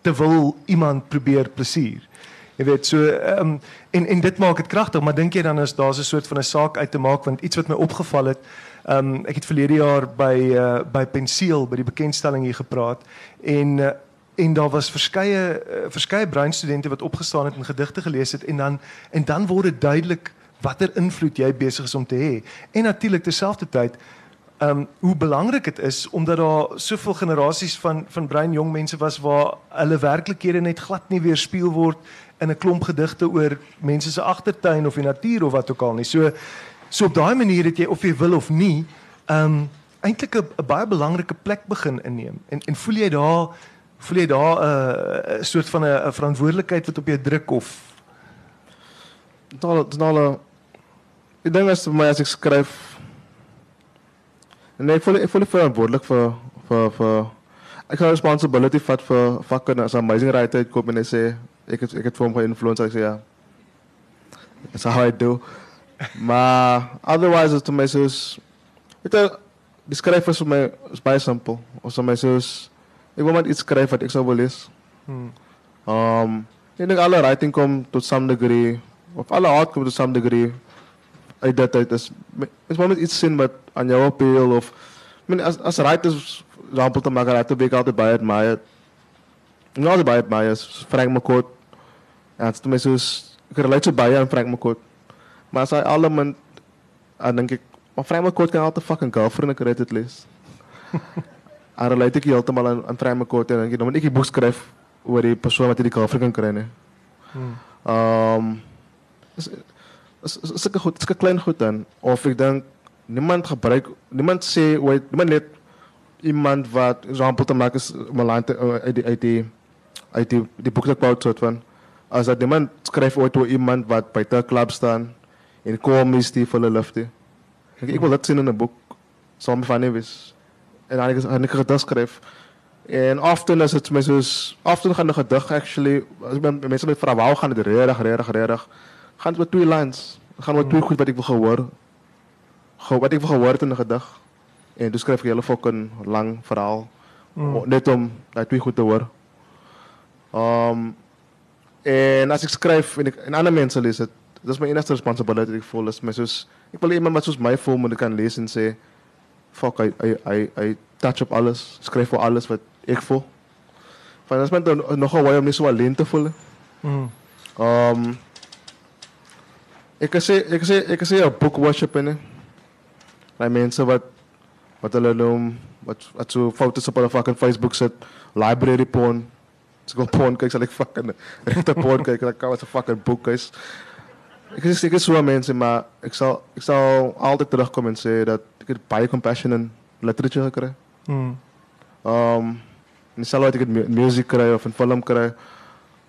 te wil iemand probeer plesier. Jy weet so ehm um, en en dit maak dit kragtig, maar dink jy dan is daar's 'n soort van 'n saak uit te maak want iets wat my opgeval het, ehm um, ek het verlede jaar by uh, by Penseel by die bekendstelling hier gepraat en uh, en daar was verskeie uh, verskeie breinstudente wat opgestaan het en gedigte gelees het en dan en dan word dit duidelik watter invloed jy besig is om te hê. En natuurlik terselfdertyd ehm um, hoe belangrik dit is omdat daar soveel generasies van van brein jong mense was waar hulle werklikhede net glad nie weerspieël word in 'n klomp gedigte oor mense se agtertuin of die natuur of wat ook al nie. So so op daai manier het jy of jy wil of nie ehm um, eintlik 'n baie belangrike plek begin inneem. En en voel jy daar voel jy daar 'n uh, soort van 'n verantwoordelikheid wat op jou druk of dit al dit al Ik denk dat mij als ik schrijf. Nee, ik voel, ik voel verantwoordelijk voor, voor, voor. Ik ga responsibility vat voor vakken als Amazing Writer. Kom en ik zeg, ik heb, ik heb voor hem geïnfluenced. Ik zeg ja. That's how I do. Mas otherwise, os tomatoes. Ito, describe first my by sample. Os tomatoes. Ikaw man describe at example is. Hmm. Um, yung nag-ala writing come to some degree. Of ala outcome to some degree. I that it is. It's moment it's sin but on your appeal of. I mean, as, as writers, example te maken, uit te beken altijd bij het maaien. Niet altijd bij het maaien, Frank McCourt. En me, so, tenminste, ik relate zo bij aan Frank McCourt. Maar zij allemaal, ah, dan denk ik, maar vrijwel kort kan altijd fucking cover een creditlist. en dan leid ik je altijd nou aan, aan vrijwel kort en dan denk ik, dan ik een boek schrijf over die persoon met die cover kan krijgen. Um, Zulke goed, zulke klein goed dan. Of ik denk, niemand gebruikt, niemand zegt, niemand leert. iemand wat, example te maken is, Milan eh, uit die, uit die, uit die, die boek dat ik soort van. Als dat iemand schrijft ooit over iemand wat bij de club staan in kom die volle liefde. Ik wil dat zien in een boek. Samen van Evis. En dan heb ik een gedig schrijven. En often is het met zo'n... Often gaan de gedicht actually... Als mensen met verhaal gaan het redig, redig, redig. Gaan het met twee lines. Gaan met twee hmm. goed wat ik wil gehoor. Wat ik wil gehoord in een gedag. En dus schrijf ik heel veel een lang verhaal. Hmm. Net om dat twee goed te worden. Um, en als ik schrijf in en andere mensen lezen het dis my enigste responsibility ek voel is my soos ek wil iemand wat soos my voel moet kan lees en sê fuck I I I I touch op alles, skryf vir alles wat ek voel. Van as men dan nog 'n way om nie so alleen te voel. Hmm. Um ek sê ek sê ek sê 'n book worship in. Daai mense wat wat hulle noem wat wat so foto's op hulle fucking Facebook sit, library porn. Ek wil porn kyk, sal ek fucking regte porn kyk, dan kan wat 'n fucking boek is. ik, ik, ik is zo mensen, maar ik zal, ik zal altijd terugkomen en zeggen dat ik het bij Compassion een lettertje gekregen. Mm. Um, en dat ik het muziek krijgen of een film krijgen.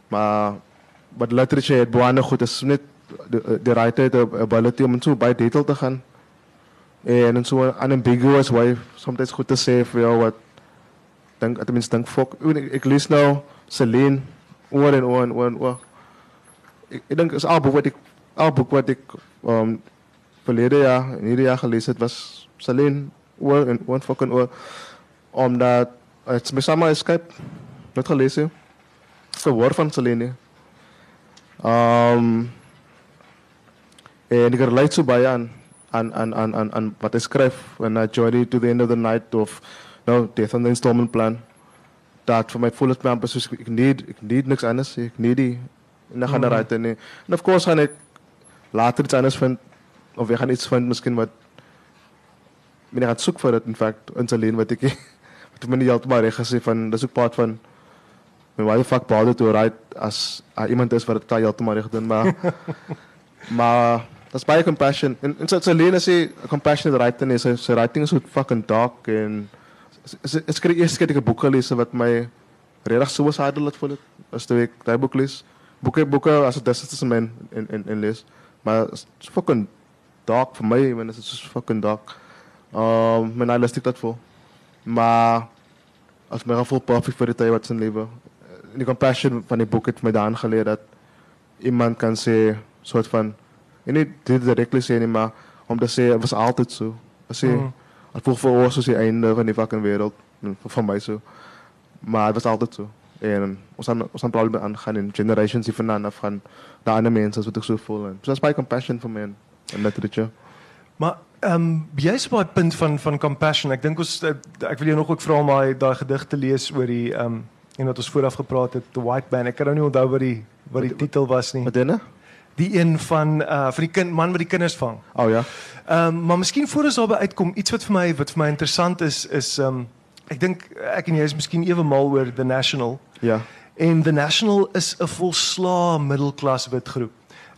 Maar wat lettertje het belangrijk goed is niet de, de right de ability om zo bij detail te gaan. En zo een ambiguous way, soms goed te zeggen voor jou wat, denk, tenminste denk fuck. Ik, ik lees nou Celine, oor en oor en oor en oor. Ik, ik denk, het is al wat ik al boek wat ek um verlede jaar en hierdie jaar gelees het was Celine oor en oor fucking oor omdat het my samen escape net gelees het. Verhoor van Celine. Um en ek relate so baie aan aan aan aan aan, aan wat hy skryf in a journey to the end of the night of no death on the installment plan. Dat vir my voel dit my amper soos ek need ek need niks anders ek need die en dan gaan mm. right en en of course gaan ek later iets anders vind of ek gaan iets vind miskien wat meneer gaan soek vir dit in fact in Celine wat ek wat my nie heeltemal reg gesê van dis ook part van my why the fuck bother to write as uh, iemand is wat dit kan heeltemal reg doen maar maar that's baie compassion en en so Celine sê compassionate writing is sy writing is so fucking dark en ek skryf eers kyk ek 'n boek gelees wat my regtig suicidal laat voel het as toe ek daai boek lees boeke boeke as dit is men en en en lees Maar het is fucking dark voor mij, man. is just fucking dark. Um, maar daar ik dat voor. Maar als mijn gevoel perfect voor de tijd wat zijn leven. Eh, die compassion van die boek heeft mij daar geleerd dat iemand kan zeggen, soort van, en niet direct zeggen, maar om te zeggen, het was altijd zo. Als mm. het vroeg voor ons was het einde van die fucking wereld, mm, Voor mij zo. Maar het was altijd zo. En ons gaan ons gaan probleme aangaan in generations vandaan af gaan daar ander mense wat ek so voel en so that's my compassion for men en literature Maar ehm um, jy's op daai punt van van compassion. Ek dink ons eh, ek wil jou nog ook vra om daai daai gedig te lees oor die ehm um, en wat ons vooraf gepraat het, The White Man. Ek kan nou nie onthou wat die wat die titel was nie. wat dinne Die een van uh van die kind man wat die kinders vang. oh ja Ehm um, maar miskien voor ons daarby uitkom, iets wat vir my wat vir my interessant is is ehm um, ek dink ek en jy is miskien ewe mal oor The National. ja En The National is 'n volslaa middelklas wit groep.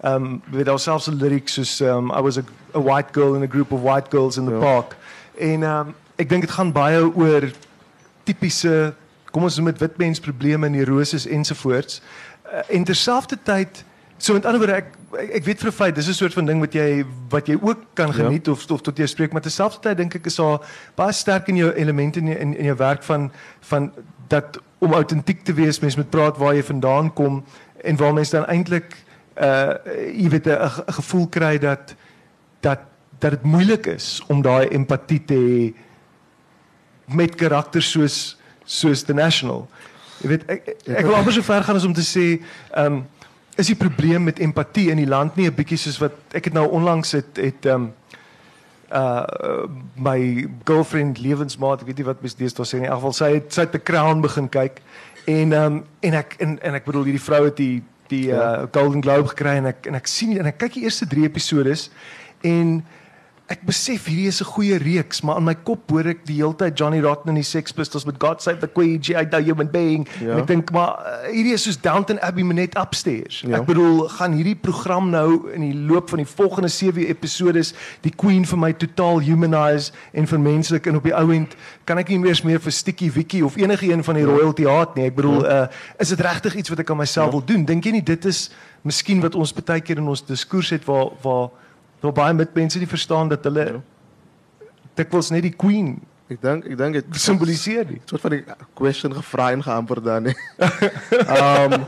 Um weet daar selfs 'n lyric soos um I was a, a white girl in a group of white girls in the Ja. park. En um ek dink dit gaan baie oor tipiese kom ons dit wit mens probleme in neuroses ensovoorts. Uh, en terselfdertyd so met ander woorde ek ek weet vir 'n feit dis 'n soort van ding wat jy wat jy ook kan Ja. geniet of of tot jy spreek maar terselfdertyd dink ek is daar baie sterk in jou elemente in jou, in, in jou werk van van dat om autentiek te wees mens moet praat waar jy vandaan kom en waar mens dan eintlik uh jy weet 'n 'n gevoel kry dat dat dat dit moeilik is om daai empatie te hê met karakters soos soos The National. Jy weet ek ek, ek wil amper so ver gaan as om te sê ehm um, is die probleem met empatie in die land nie 'n bietjie soos wat ek het nou onlangs het het ehm um, uh my girlfriend lewensmaat, ek weet nie wat mens deesdae sê nie. In elk geval sy het sy het The Crown begin kyk en ehm um, en ek en, en ek bedoel hierdie vrou het die die uh, Golden Globe gekry en ek en ek sien en ek kyk die eerste 3 episodes en ek besef hierdie is 'n goeie reeks, maar in my kop hoor ek die hele tyd Johnny Rotten en die Sex Pistols met God Save the Queen, G.I. Joe human being. Ja. En ek dink maar uh, hierdie is soos Downton Abbey maar net upstairs. Ja. Ek bedoel, gaan hierdie program nou in die loop van die volgende 7 episodes die Queen vir my totaal humanize en vermenslik en op die ou end kan ek nie meer meer vir Stikkie Wikkie of enige een van die ja. royalty haat nie. Ek bedoel, uh, is dit regtig iets wat ek aan myself ja. wil doen? Dink jy nie dit is miskien wat ons baie keer in ons diskurs het waar waar Daar baie met mense die verstaan dat hulle ja. dikwels niet die queen Ek dink ek dink het simboliseer die soort van die question gevra en geantwoord daar nie. um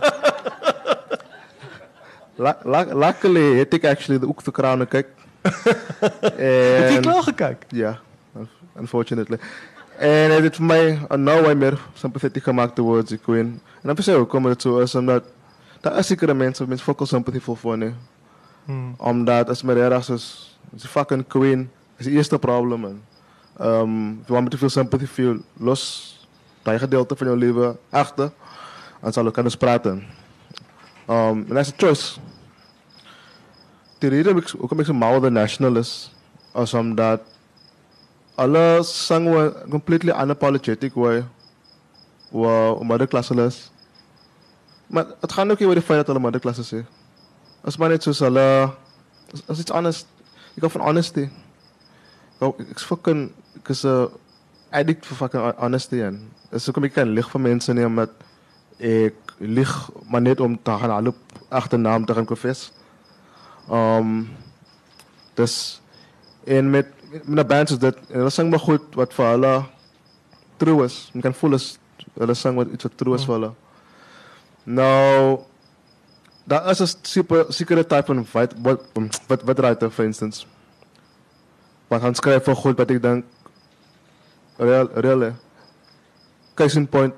Luckily het ik actually ook de kraan gekeken. Heb je klaar gekeken? Ja, unfortunately. En het heeft voor mij a no way meer sympathetiek gemaakt towards the queen. En dan verstaan ik ook omdat het is, omdat daar is zekere mensen, mensen fokken sympathie voor voor. Hmm. Omdat Esmerera is, is fucking queen. is het eerste probleem, Je Um, want met te veel sympathy feel, los dat gedeelte van je leven achter. En zal ook kunnen praten. En dat is een choice. De reden waarom ik, ook een beetje mouw de national is, is omdat alle zangen completely unapologetic way. We middenklassen. Maar het gaat ook niet over de feit dat alle middenklassen zijn is. As maar net soos hulle as iets anders. Ek hou van honesty. Nou ek fucking ek is 'n addict vir fucking honesty en dis hoekom ek kan lig vir mense nie omdat ek lig maar net om te gaan loop agternaam te gaan konfess. Um dis en met met 'n band is dit hulle sing maar goed wat vir hulle true is. Jy kan voel as hulle sing wat iets wat true is mm. vir hulle. Nou daar is 'n super sekere type van wat wat wat wat writer for instance. Wat han skryf vir goed wat ek dink real real case in point.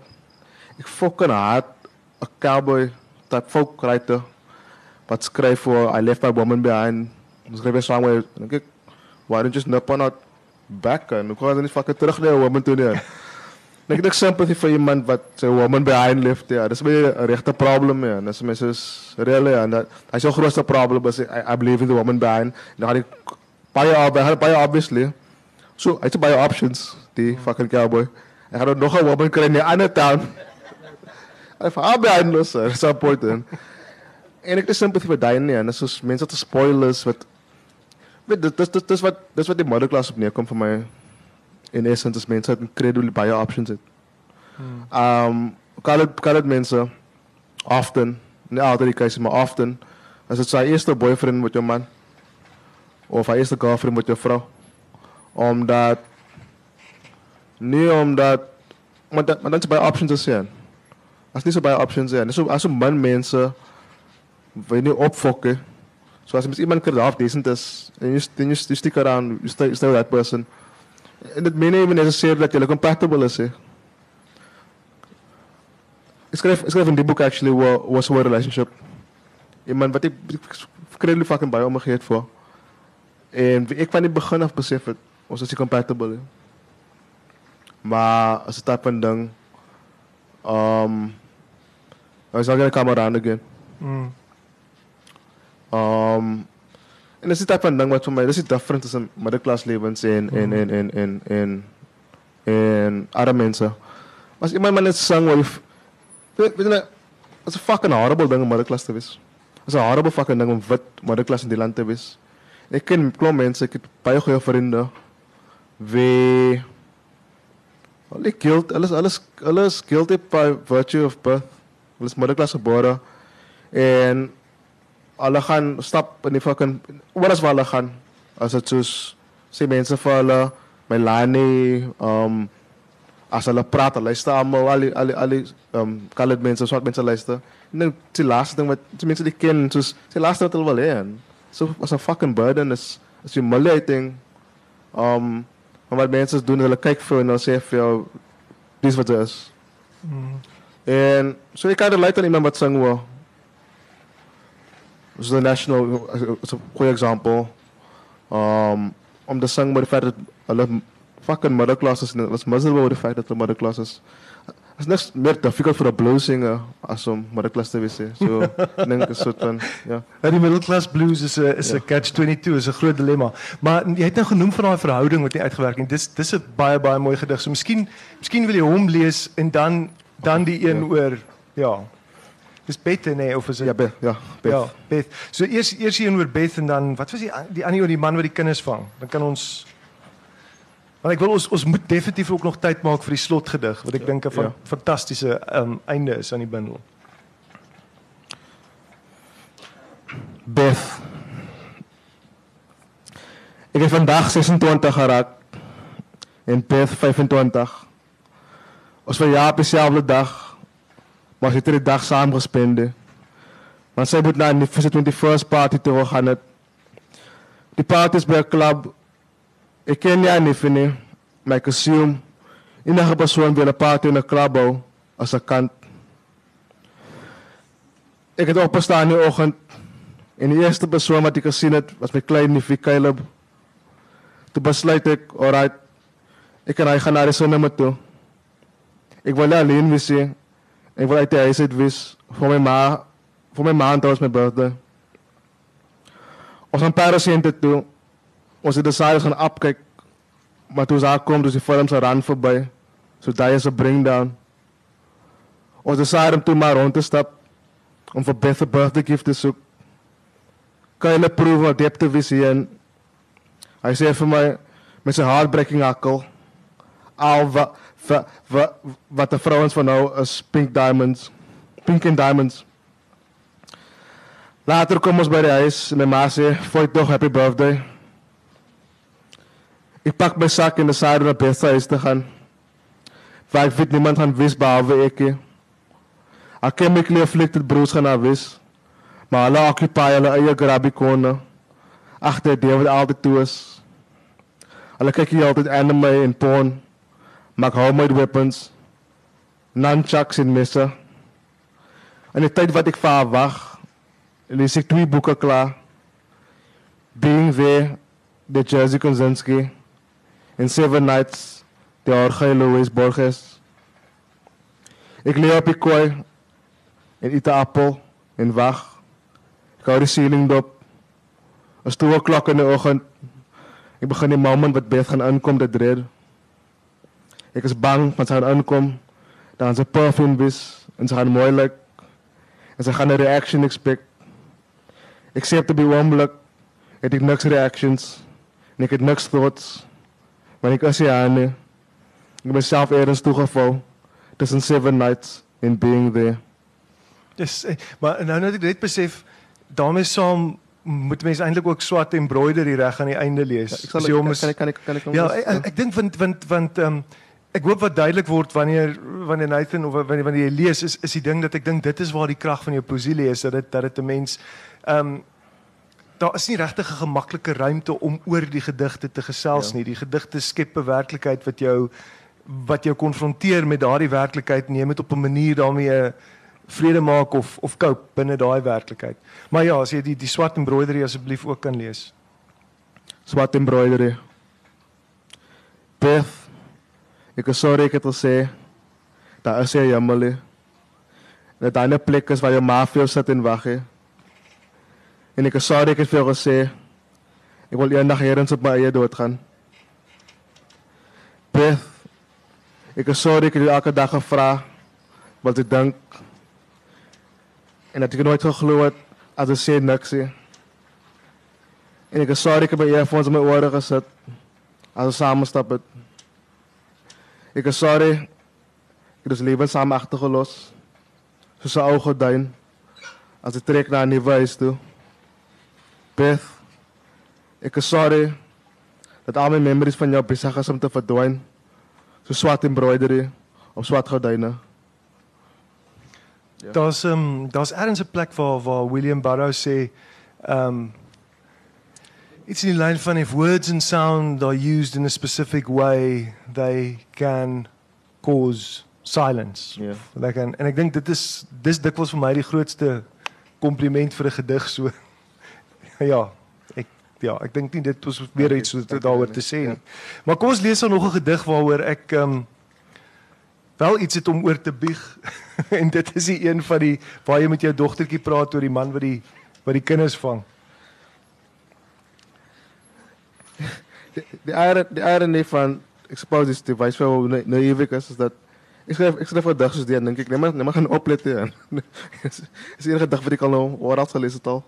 Ek fucking haat 'n cowboy type folk writer wat skryf vir I left my woman behind. Ons skryf 'n song waar dink ek why don't just nip on out back and hoe kan jy net fucking terug na jou woman toe nie? Ek het ek sympathy vir iemand wat sy woman behind left ja. Dis 'n regte probleem ja. Dis is really ja, dat hy's 'n grootste probleem is I, I believe in the woman behind. Nou het ek baie baie baie obviously. So, het baie options die fucking cowboy. Ek gaan nog 'n woman kry in 'n ander town. Hy vir behind los, support hom. En ek het sympathy vir daai nie en dis soos mense wat spoilers wat weet dit dis dis wat dis wat die middle class op neerkom vir my in essence is mense het incredibly baie options het. Hmm. Um colored colored mense often, nie altyd die case maar often as dit sy eerste boyfriend met jou man of sy eerste girlfriend met jou vrou omdat nie omdat maar dat maar dan is baie options is ja. As nie so baie options ja. So as 'n man mense wil nie opfokke. So as jy iemand kan half decent is en jy jy stick around, you stay stay with that person. En het meenemen is zeer dat jullie compatible is. He. Ik schrijf, ik schrijf in die boek actually wat was een relationship. Iemand wat ik, ik fucking vaak in bij omgegeven voor. En ik van het begin af besef het, ons is compatible. He. Maar als het dat van ding, um, I was not gonna come around again. Mm. Um, En dis die tipe van ding wat vir my, dis die difference tussen middelklas lewens en en en en en en en arme mense. As iemand maar net sang wat weet jy net as 'n fucking horrible ding om middelklas te wees. As 'n horrible fucking ding om wit middelklas in die land te wees. Ek ken klop mense, ek het baie goeie vriende wie al die guilt, alles alles alles guilty by virtue of birth. Hulle is middelklas gebore en hulle gaan stap in die fucking oor as waar hulle gaan as dit soos sê mense vir hulle my Lani um as hulle praat, hulle luister almal al die al die al die um colored mense, swart mense luister. En dan die laaste ding wat die mense die ken, soos die laaste wat hulle wil hê. So as 'n fucking burden is is humiliating. Um maar wat mense doen, hulle kyk vir en hulle sê vir jou dis wat dit is. En so jy kan relate aan iemand wat sing wel. Dis the national is 'n goeie voorbeeld. Um om te sing met die feit dat hulle fucking middle class is en hulle is miserable oor die feit dat hulle middle class is. Is niks meer difficult vir 'n blues singer as om middle class te wees. So dink is soort van ja. Ja, die middelklas blues is 'n is 'n Ja. catch 22, is 'n groot dilemma. Maar jy het nou genoem van daai verhouding wat nie uitgewerk nie. Dis dis 'n baie baie mooi gedig. So miskien miskien wil jy hom lees en dan dan die een Ja. oor ja. Dis beter nee of is dit Ja, Beth, ja, Beth. Ja, Beth. So eers eers een oor Beth en dan wat was die die ander oor die man wat die kinders vang? Dan kan ons Want ek wil ons ons moet definitief ook nog tyd maak vir die slotgedig wat ek dink 'n van, Ja. fantastiese um, einde is aan die bundel. Beth. Ik heb vandaag 26 geraakt. En Beth 25. Ons verjaar op dezelfde dag. Maar zitten die dag samen gespend. Want zij moet naar de 21st party toe gaan. Het. Die party is bij een club. Ik ken niet, niet. Maar ik assume. Enige persoon wil een party in een club houden. Als een kant. Ik heb opgestaan in de ochtend. En die eerste persoon wat ik gezien heb, was mijn kleine neefje Caleb. Toen besluit ik, alright, ik en hij gaan naar de zonne toe. Ik wil alleen wissen. Ik wil uit de huis uit wis. Voor mijn ma, voor mijn ma en trouwens mijn birthday. Ons gaan parasiënten toe. Ons het de zaaien gaan opkijken. Maar toen ze aankomt, dus die film zijn rand voorbij. Zo daar is een bring down. Ons decided toen maar rond te stappen. Om voor Beth een birthday gift te zoeken kan je proeven wat diep te visie en hij zei voor mij met zijn heartbreaking akkel al wat wat wat de vrouwens van nou is pink diamonds. Pink and diamonds. Later komen ons bij de huis en mijn ma voor je toch happy birthday. Ik pak mijn zak in de zijde naar Beth's huis te gaan. Waar ik weet niemand gaan wist behalve ik ik ken mijn kleurflikte broers gaan naar wist maar hulle occupy hulle eie grabikone agter die wat altyd toe is. Hulle kyk hier altyd anime en porn. Maak homemade weapons. Nunchucks en messe. En die tyd wat vir haar wag, lees ek twee boeke klaar. Being There, The Jersey Konzinski en Seven Nights, The Jorge Luis Borges. Ek lê op die kooi en eet 'n appel en wag. Ik hou de ceiling dop. Als twee o'clock in de ochtend. Ik begin die moment wat Beth gaan aankomen te draaien. Ik is bang want ze gaan aankomen. Dan ze perfume wis. En ze gaan mooi lijken. En ze gaan een reaction expect. Ik zie op de bewonderlijk. Ik heb niks reactions. En ik heb niks thoughts. Maar ik is hier aan. Ik ben zelf ergens toegevallen. Tussen seven nights in being there. Dis eh, maar nou net ek net besef daarmee saam moet mense eintlik ook swart embroidery reg aan die einde lees. Ik zal As jy hom is- kan ik kan ik kan ik Ja, ek, ek, ek dink want want want ehm um, ek hoop wat duidelik word wanneer wanneer Nathan of wanneer wanneer jy lees is is die ding dat ek dink dit is waar die krag van jou poesie lê is dat dit dat dit 'n mens ehm um, daar is nie regtig 'n gemaklike ruimte om oor die gedigte te gesels Ja. nie. Die gedigte skep 'n werklikheid wat jou wat jou konfronteer met daardie werklikheid en jy moet op 'n manier daarmee vrede maak of of cope binne daai werklikheid. Maar ja, as jy die die swart embroidery asseblief ook kan lees. Swart embroidery. Beth, ik is sorry ik het zei. Daar is jy jammer. hè. Dat daar 'n plek is waar je ma veel zit en wag. hè. En ik is sorry ik het veel gesê. Ik wil eendag herens op my eie dood gaan. Beth, ik is sorry ik het jou elke dag gevra wat ik denk. En dat ik nooit geglo het als ik sê niks. hè. En ik is sorry, ik heb mijn earphones in mijn oren gezet. Als we samen stappen. Ik is sorry. Ik heb dus leven samen achtergelost. Zoals een oude gordijn. Als ik trek naar een nieuwe huis toe. Beth. Ik is sorry. Dat al mijn memories van jou bezig is om te. Zoals So swart embroidery of swart gordyne. Ja. Daar's ehm um, daar's ergens 'n plek waar waar William Burroughs sê ehm um, It's in the line van if words and sound are used in a specific way, they can cause silence. Ja. They can en ek dink dit is dis dikwels vir my die grootste kompliment vir 'n gedig so. ja, ek ja, ek dink nie dit was weer iets so daaroor te sê nie. Maar kom ons lees dan nog 'n gedig waaroor ek ehm um, wel iets het om oor te bieg. en dit is die een van die waar jy met jou dogtertjie praat oor die man wat die wat die kinders vang. de de irony, the irony van Exposed Device, wel naïef is, is dat ik schrijf, ik schrijf dag dus die en denk ik, neem maar, gaan opletten. Het is de enige dag waar ik al hoor had gelezen al.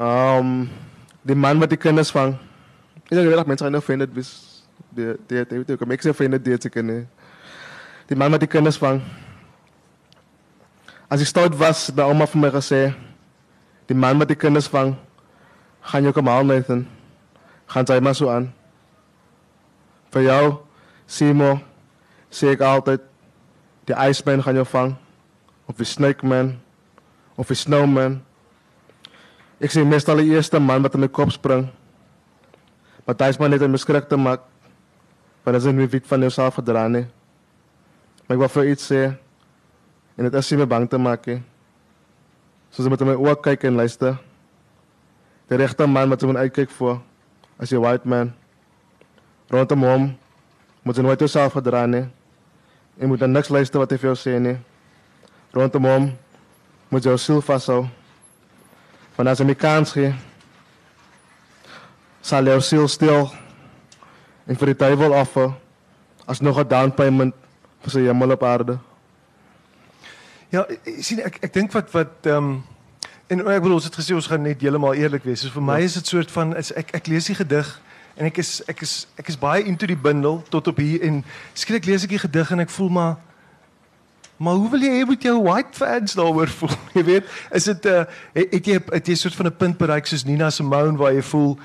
Um, die man met die kennis van, ik denk dat mensen zijn nou vinden, dus die die die te kennen. Die man wat de kennis van, als ik stout was, dan oma van mij gezegd, die man met die kennis van, gaan je ook hem Gaan sy maar so aan. Vir jou, Simo, sê ek altyd die Iceman gaan jou vang of die Snake Man of die Snowman. Ek sê meestal die eerste man wat in my kop spring. Maar hy is maar net 'n beskrik te maak. Want as jy nie weet van jouself gedra nie. Maar ek wou vir iets sê en dit is nie my bang te maak nie. Soos met my oë kyk en luister. Die regte man wat jy moet uitkyk vir as jy white man. Rondom hom moet jy nooit jouself gedra nie. Jy moet niks luister wat hy vir jou sê nie. Rondom hom moet jy jou siel vashou. Want as jy my kans gee, sal jou siel stil en vir die duivel offer as nog 'n down payment vir sy hemel op aarde. Ja, sien ek ek dink wat wat ehm um, en ek bedoel ons het gesê ons gaan net heeltemal eerlik wees. So vir my is dit soort van is ek ek lees die gedig en ek is ek is ek is baie into die bundel tot op hier en skielik lees ek die gedig en ek voel maar maar hoe wil jy hê moet jou white fans daaroor voel? Jy weet, is dit 'n uh, het jy het jy soort van 'n punt bereik soos Nina Simone waar jy voel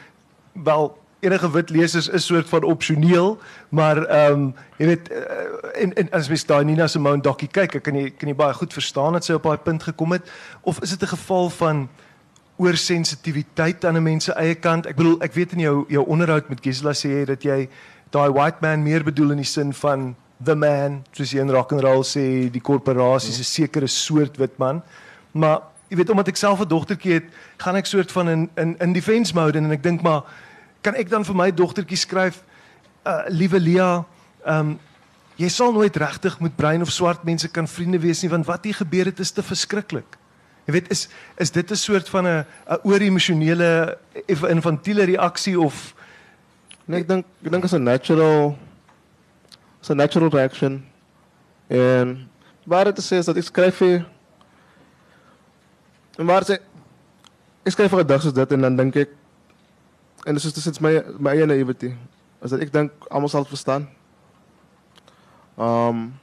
wel enige wit lesers is soort van opsioneel, maar ehm um, jy weet uh, en en as mens daai Nina Simone dokkie kyk, ek kan jy kan jy baie goed verstaan dat sy op daai punt gekom het of is dit 'n geval van oorsensitiwiteit aan 'n mens se eie kant? Ek bedoel, ek weet in jou jou onderhoud met Gisela sê jy dat jy daai white man meer bedoel in die sin van the man, soos jy in rock and roll sê, die korporasie is 'n sekere soort wit man. Maar jy weet omdat ek self 'n dogtertjie het, gaan ek soort van in in in defense mode en ek dink maar kan ek dan vir my dogtertjie skryf uh, liewe Lia um, jy sal nooit regtig met bruin of swart mense kan vriende wees nie want wat hier gebeur het is te verskriklik. Jy weet is is dit 'n soort van 'n 'n oor-emosionele infantiele reaksie of nee ek dink ek dink is 'n natural is 'n natural reaction. En waar dit sê is dat ek skryf hier en waar sê ek skryf vir 'n dag soos dit en dan dink ek en dus is sinds mijn, mijn naïvity. Dus dat ik denk, allemaal zal het verstaan. Um,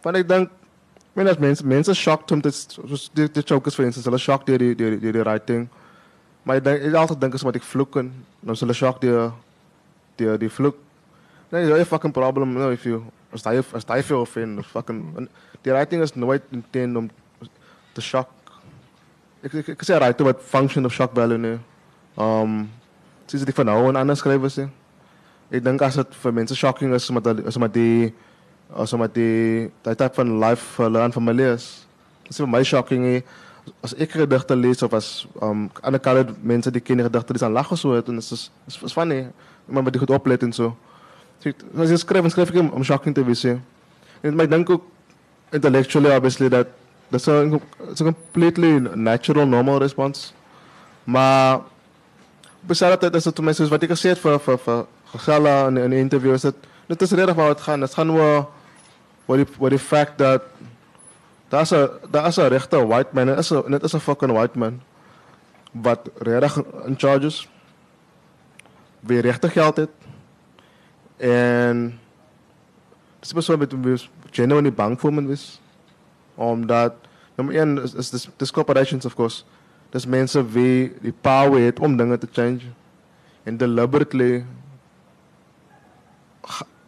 want ik denk, I mean, mensen, mensen shocked hem. De, de chokers, voor instance, zullen shocked door die, die, die, die writing. Maar ik, denk, ik altijd denk, is wat ik vloeken. Dan zullen shocked door die, die vloek. Nee, dat is een fucking problem. No, if you, als hij, als hij veel vindt, fucking. Die writing is nooit intent om te shock. Ik, ik, ik zeg writing wat function of shock value nu. Um, ehm, soos dit van nou en ander skrywers sê. Ek dink as dit vir mense shocking is met as met die as met die daai type van life hulle aan familie is. Dit is vir my shocking he, as ek gedigte lees of as um ander colored mense die ken gedigte dis aan lag of so het en dit is is, is funny. Maar met die goed oplet en so. So as jy skryf en skryf ek om shocking te wees. En my dink ook intellectually obviously that that's a, it's a completely natural normal response. Maar besluit dit is dit my soos wat ek gesê het vir vir vir Gisela in 'n interview is dit dit is regtig waar dit gaan. Dit gaan oor wat die wat die fact dat daar's 'n daar's 'n regte white man. Dit is 'n dit is 'n fucking white man wat regtig in charges wie regtig geld het. En dis so met met genuinely bang vir hom was omdat nommer 1 is, is dis dis corporations of course dis mense wie die power het om dinge te change en deliberately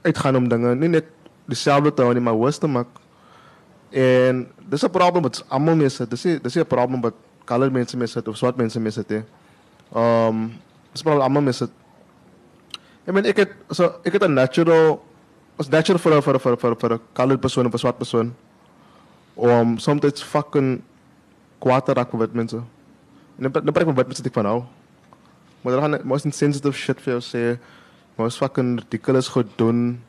uitgaan om dinge nie net dieselfde te hou maar hoes te maak. En dis 'n probleem wat almal mee sit. Dis nie dis nie 'n probleem wat colored mense mee of swart mense mee sit nie. Um dis probably almal mee sit. I mean ek het so ek het natural was natural vir 'n vir 'n vir 'n vir 'n vir 'n colored persoon of 'n swart persoon om soms fucking kwaad te raak met wit mense. Met wit mense ek van nou. Maar dan gaan most insensitive shit vir jou sê. Most fucking ridiculous goed doen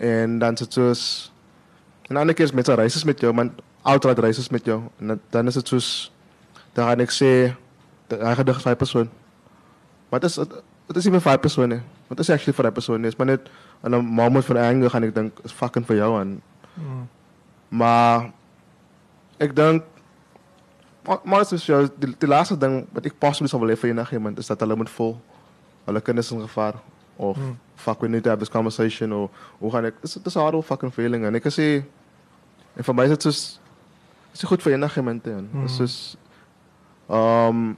en dan sit soos en ander keer is mense racist met jou, man outright racist met jou en dan, is dit soos dan gaan ek sê hy gedig vir 'n persoon. Maar dit is dit is nie vir 'n persoon nie. Wat is actually vir 'n persoon nie. Is maar net in 'n moment van anger gaan ek dink is fucking vir jou en Mm. maar ek dink maar het is juist, de, laatste ding wat ik pas zou willen in een gegeven is dat hulle moet vol. Alle kinders in gevaar. Of, mm. fuck, we need to have conversation. Of, hoe ga ik... Hmm. Um, het is een harde fucking feeling. En ik zie... En voor mij is het dus... Het is goed voor je mensen. Mm. Het is... Um,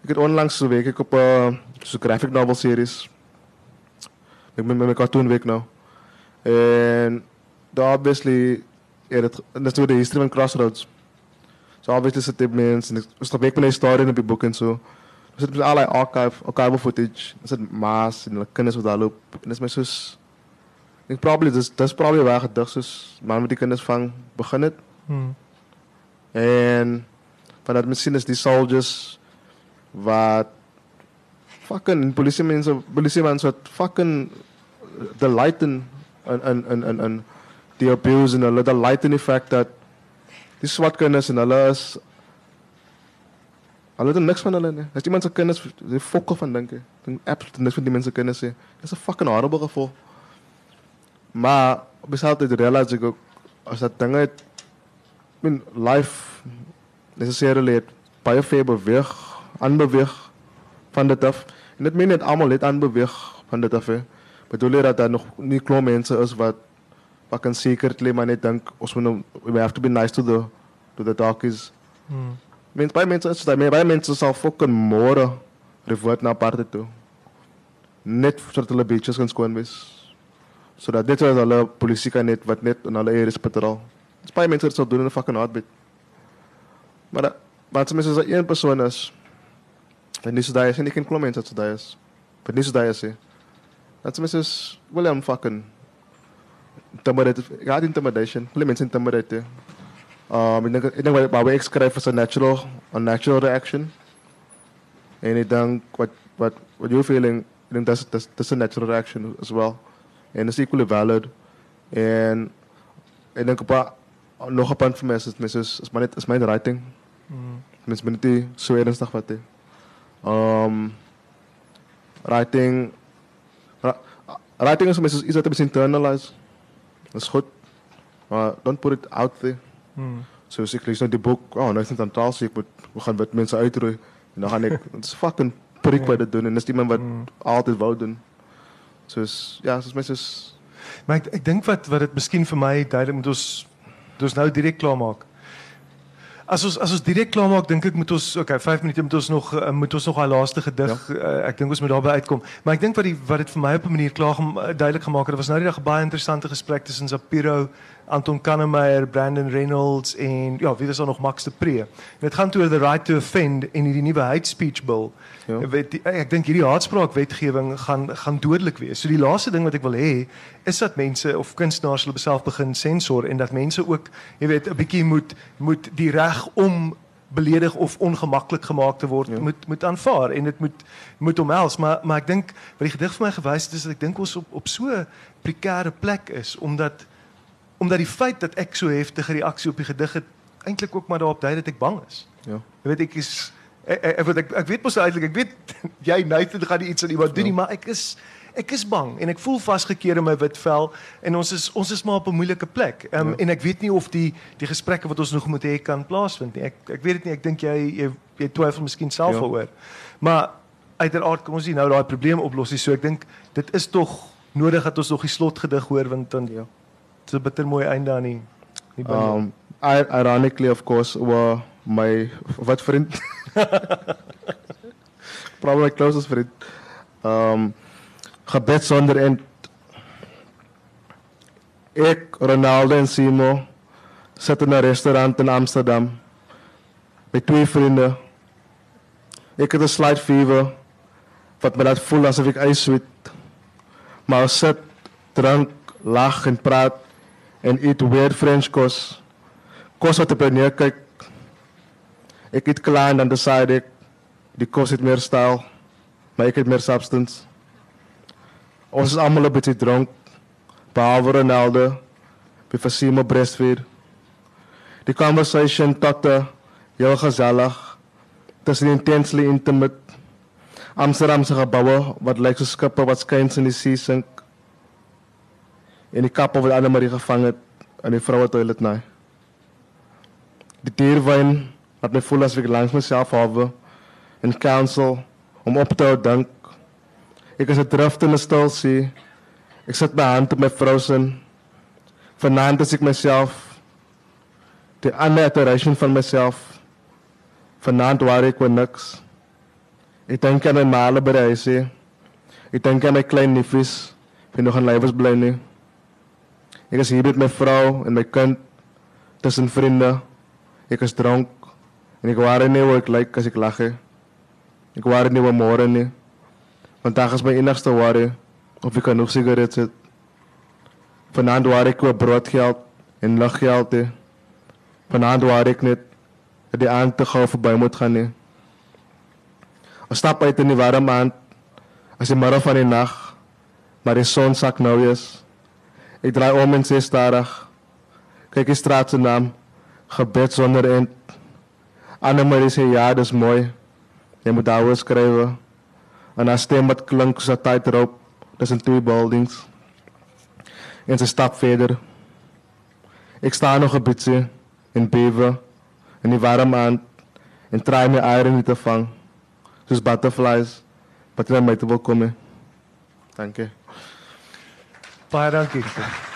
ik heb onlangs week ik op een uh, graphic novel series. Ik ben met mijn cartoon week nu, En... Daar obviously... Ja, dat, is natuurlijk de history van Crossroads. So obviously it's statements and it's make when I started in the book and so. Dus het is allerlei archive, archival footage. Er mass maas en kennis wat dat loopt. En dat is mijn zus. Ik probably, dus, dat is probably waar gedacht zus. Man met die kennis van begin het. Hmm. En vanuit misschien is die soldiers wat fucking politiemensen, politiemensen wat fucking the lighten en en en en die abuse en de lighten effect dat die swart kinders en hulle is hulle het niks van hulle nie. As iemand se kinders die fokkel van dink. Dink absoluut niks van die mense kinders sê. Dis 'n fucking horrible gevoel. Maar besalf dit realiseer ek as dat dinge het I mean life necessarily het baie ver beweeg, aanbeweeg van dit af. En dit meen net almal het aanbeweeg van dit af. Hè. Bedoel jy dat daar nog nie klomp mense is wat wat kan secretly maar net dink ons moet nou we have to be nice to the to the darkies. Mm. Mens baie mense is daai baie mense sal fucking môre revert na aparte toe. Net sodat hulle beaches kan skoon wees. Sodat dit is hulle polisie kan net wat net in hulle areas patrol. Dis baie mense wat sal doen in 'n fucking heartbeat. Maar as mens as een persoon is dan is daai is en ek ken klomp mense wat so daai is. Maar dis daai is. Dat mens is William fucking intermodality, add intermodation, limits intermodality. Um, inang wala pa ex cry for sa natural, a natural reaction. And itang what what what you're feeling, then that's, that's that's a natural reaction as well, and it's equally valid. And and then kapa nog een punt voor mij is het is is maar net is mijn writing. Mens ben dit zo ernstig wat dit. Um writing writing is is dat is internalized. Dis goed. Maar don't put it out there. Mm. So as ek lees nou die boek, oh, nou is dit aan taal sê ek moet we gaan wit mense uitroei en dan gaan ek dit's fucking prik wat dit doen en dis iemand wat Mm. altyd wou doen. Soos ja, soos mense is Maar ek ek dink wat wat dit miskien vir my duidelik moet ons ons nou direk klaar maak. As ons as ons direk klaar maak, dink ek moet ons okay, 5 minute moet ons nog uh, moet ons nog daai laaste gedig ja. uh, ek dink ons moet daarby uitkom. Maar ek dink wat die wat dit vir my op 'n manier klaar gem, uh, duidelik gemaak het, was nou die dag baie interessante gesprek tussen Sapiro, Anton Kannemeyer, Brandon Reynolds en ja, wie was daar nog Max de Pre. En dit gaan oor the right to offend en hierdie nuwe hate speech bill. Ja. Weet, die, ek dink hierdie haatspraakwetgewing gaan gaan dodelik wees. So die laaste ding wat ek wil hê is dat mense of kunstenaars hulle self begin sensor en dat mense ook, jy weet, 'n bietjie moet moet die reg om beledig of ongemaklik gemaak te word ja. moet moet aanvaar en dit moet moet omhels maar maar ek dink wat die gedig vir my gewys het is dat ek dink ons op op so 'n prekêre plek is omdat omdat die feit dat ek so heftige reaksie op die gedig het eintlik ook maar daarop dui dat ek bang is. ja. Jy weet ek is ek ek, ek, ek, weet mos eintlik ek weet jy Nathan gaan iets aan iemand doen nie, maar ek is ek is bang en ek voel vasgekeer in my wit vel en ons is ons is maar op 'n moeilike plek. Ehm um, Ja. en ek weet nie of die die gesprekke wat ons nog moet hê kan plaasvind nie. Ek ek weet dit nie. Ek dink jy jy, jy twyfel miskien self Ja. daaroor. Maar uiteraard kom ons nie nou daai probleem oplos nie. So ek dink dit is tog nodig dat ons nog die slotgedig hoor want dan Ja. Dis 'n bitter mooi einde aan die. Um I, ironically of course were my wat vriend probably my closest vriend um gebed sonder end Ik, Ronaldo en Simo zitten in een restaurant in Amsterdam. Met twee vrienden. Ik heb een slight fever. Wat me laat voelen alsof ik ijs zweet. Maar als zit, drank, lach en praat. En eet weer French kost. Kost wat op je neerkijkt. Ik eet klaar en dan decide ik. Die kost heeft meer stijl. Maar ik heb meer substance. Ons is allemaal een beetje dronk. Behalve Ronaldo. Bij Simo breastfeed. Die conversation tot heel gezellig. Het is intensely intimate. Amsterdamse gebouwen, wat lijkt zo skippen, wat schijnt in die zee sink. En die kappen wat Annemarie gevangen het in die vrouwentoilet na. Die dierwijn laat me voelen als ik langs mezelf hou. En counsel om op te houden. Ik is het drift in de stil zie. Ik zet mijn hand op mijn frozen. Vanavond is ik mezelf. De andere van mezelf. Vanavond waar weer niks. Ik denk aan mijn malen bereizen. Ik denk aan mijn klein neefjes. Die nog een levens blij nu. Ik is hier met mijn vrouw en mijn kind. Tussen vrienden. Ik is dronk. En ik waar niet hoe ik lijk als ik lach. Ik waar niet wat morgen niet. Vandaag is mijn enigste worry of ik genoeg sigaret zit. Vanavond waar ik weer broodgeld en luchtgeld. he. Vanavond waar ik niet dat die aan te gauw voorbij moet gaan. he. Een stap uit in die warme maand. Als je midden van die nacht. Maar de zon zak nou is. Ik draai om en zes starig. Kijk die straat zijn naam. Gebed zonder eind. Annemarie zei ja, dat is mooi. Je moet daar schrijven. En haar stem wat klinkt zo tijd erop. Dat zijn twee buildings. En ze stapt verder. Ik sta nog een beetje in beven. In die warme maand. En try mijn eieren niet te vangen. Dus butterflies. Wat naar mij te komen. Dank je. hierarchical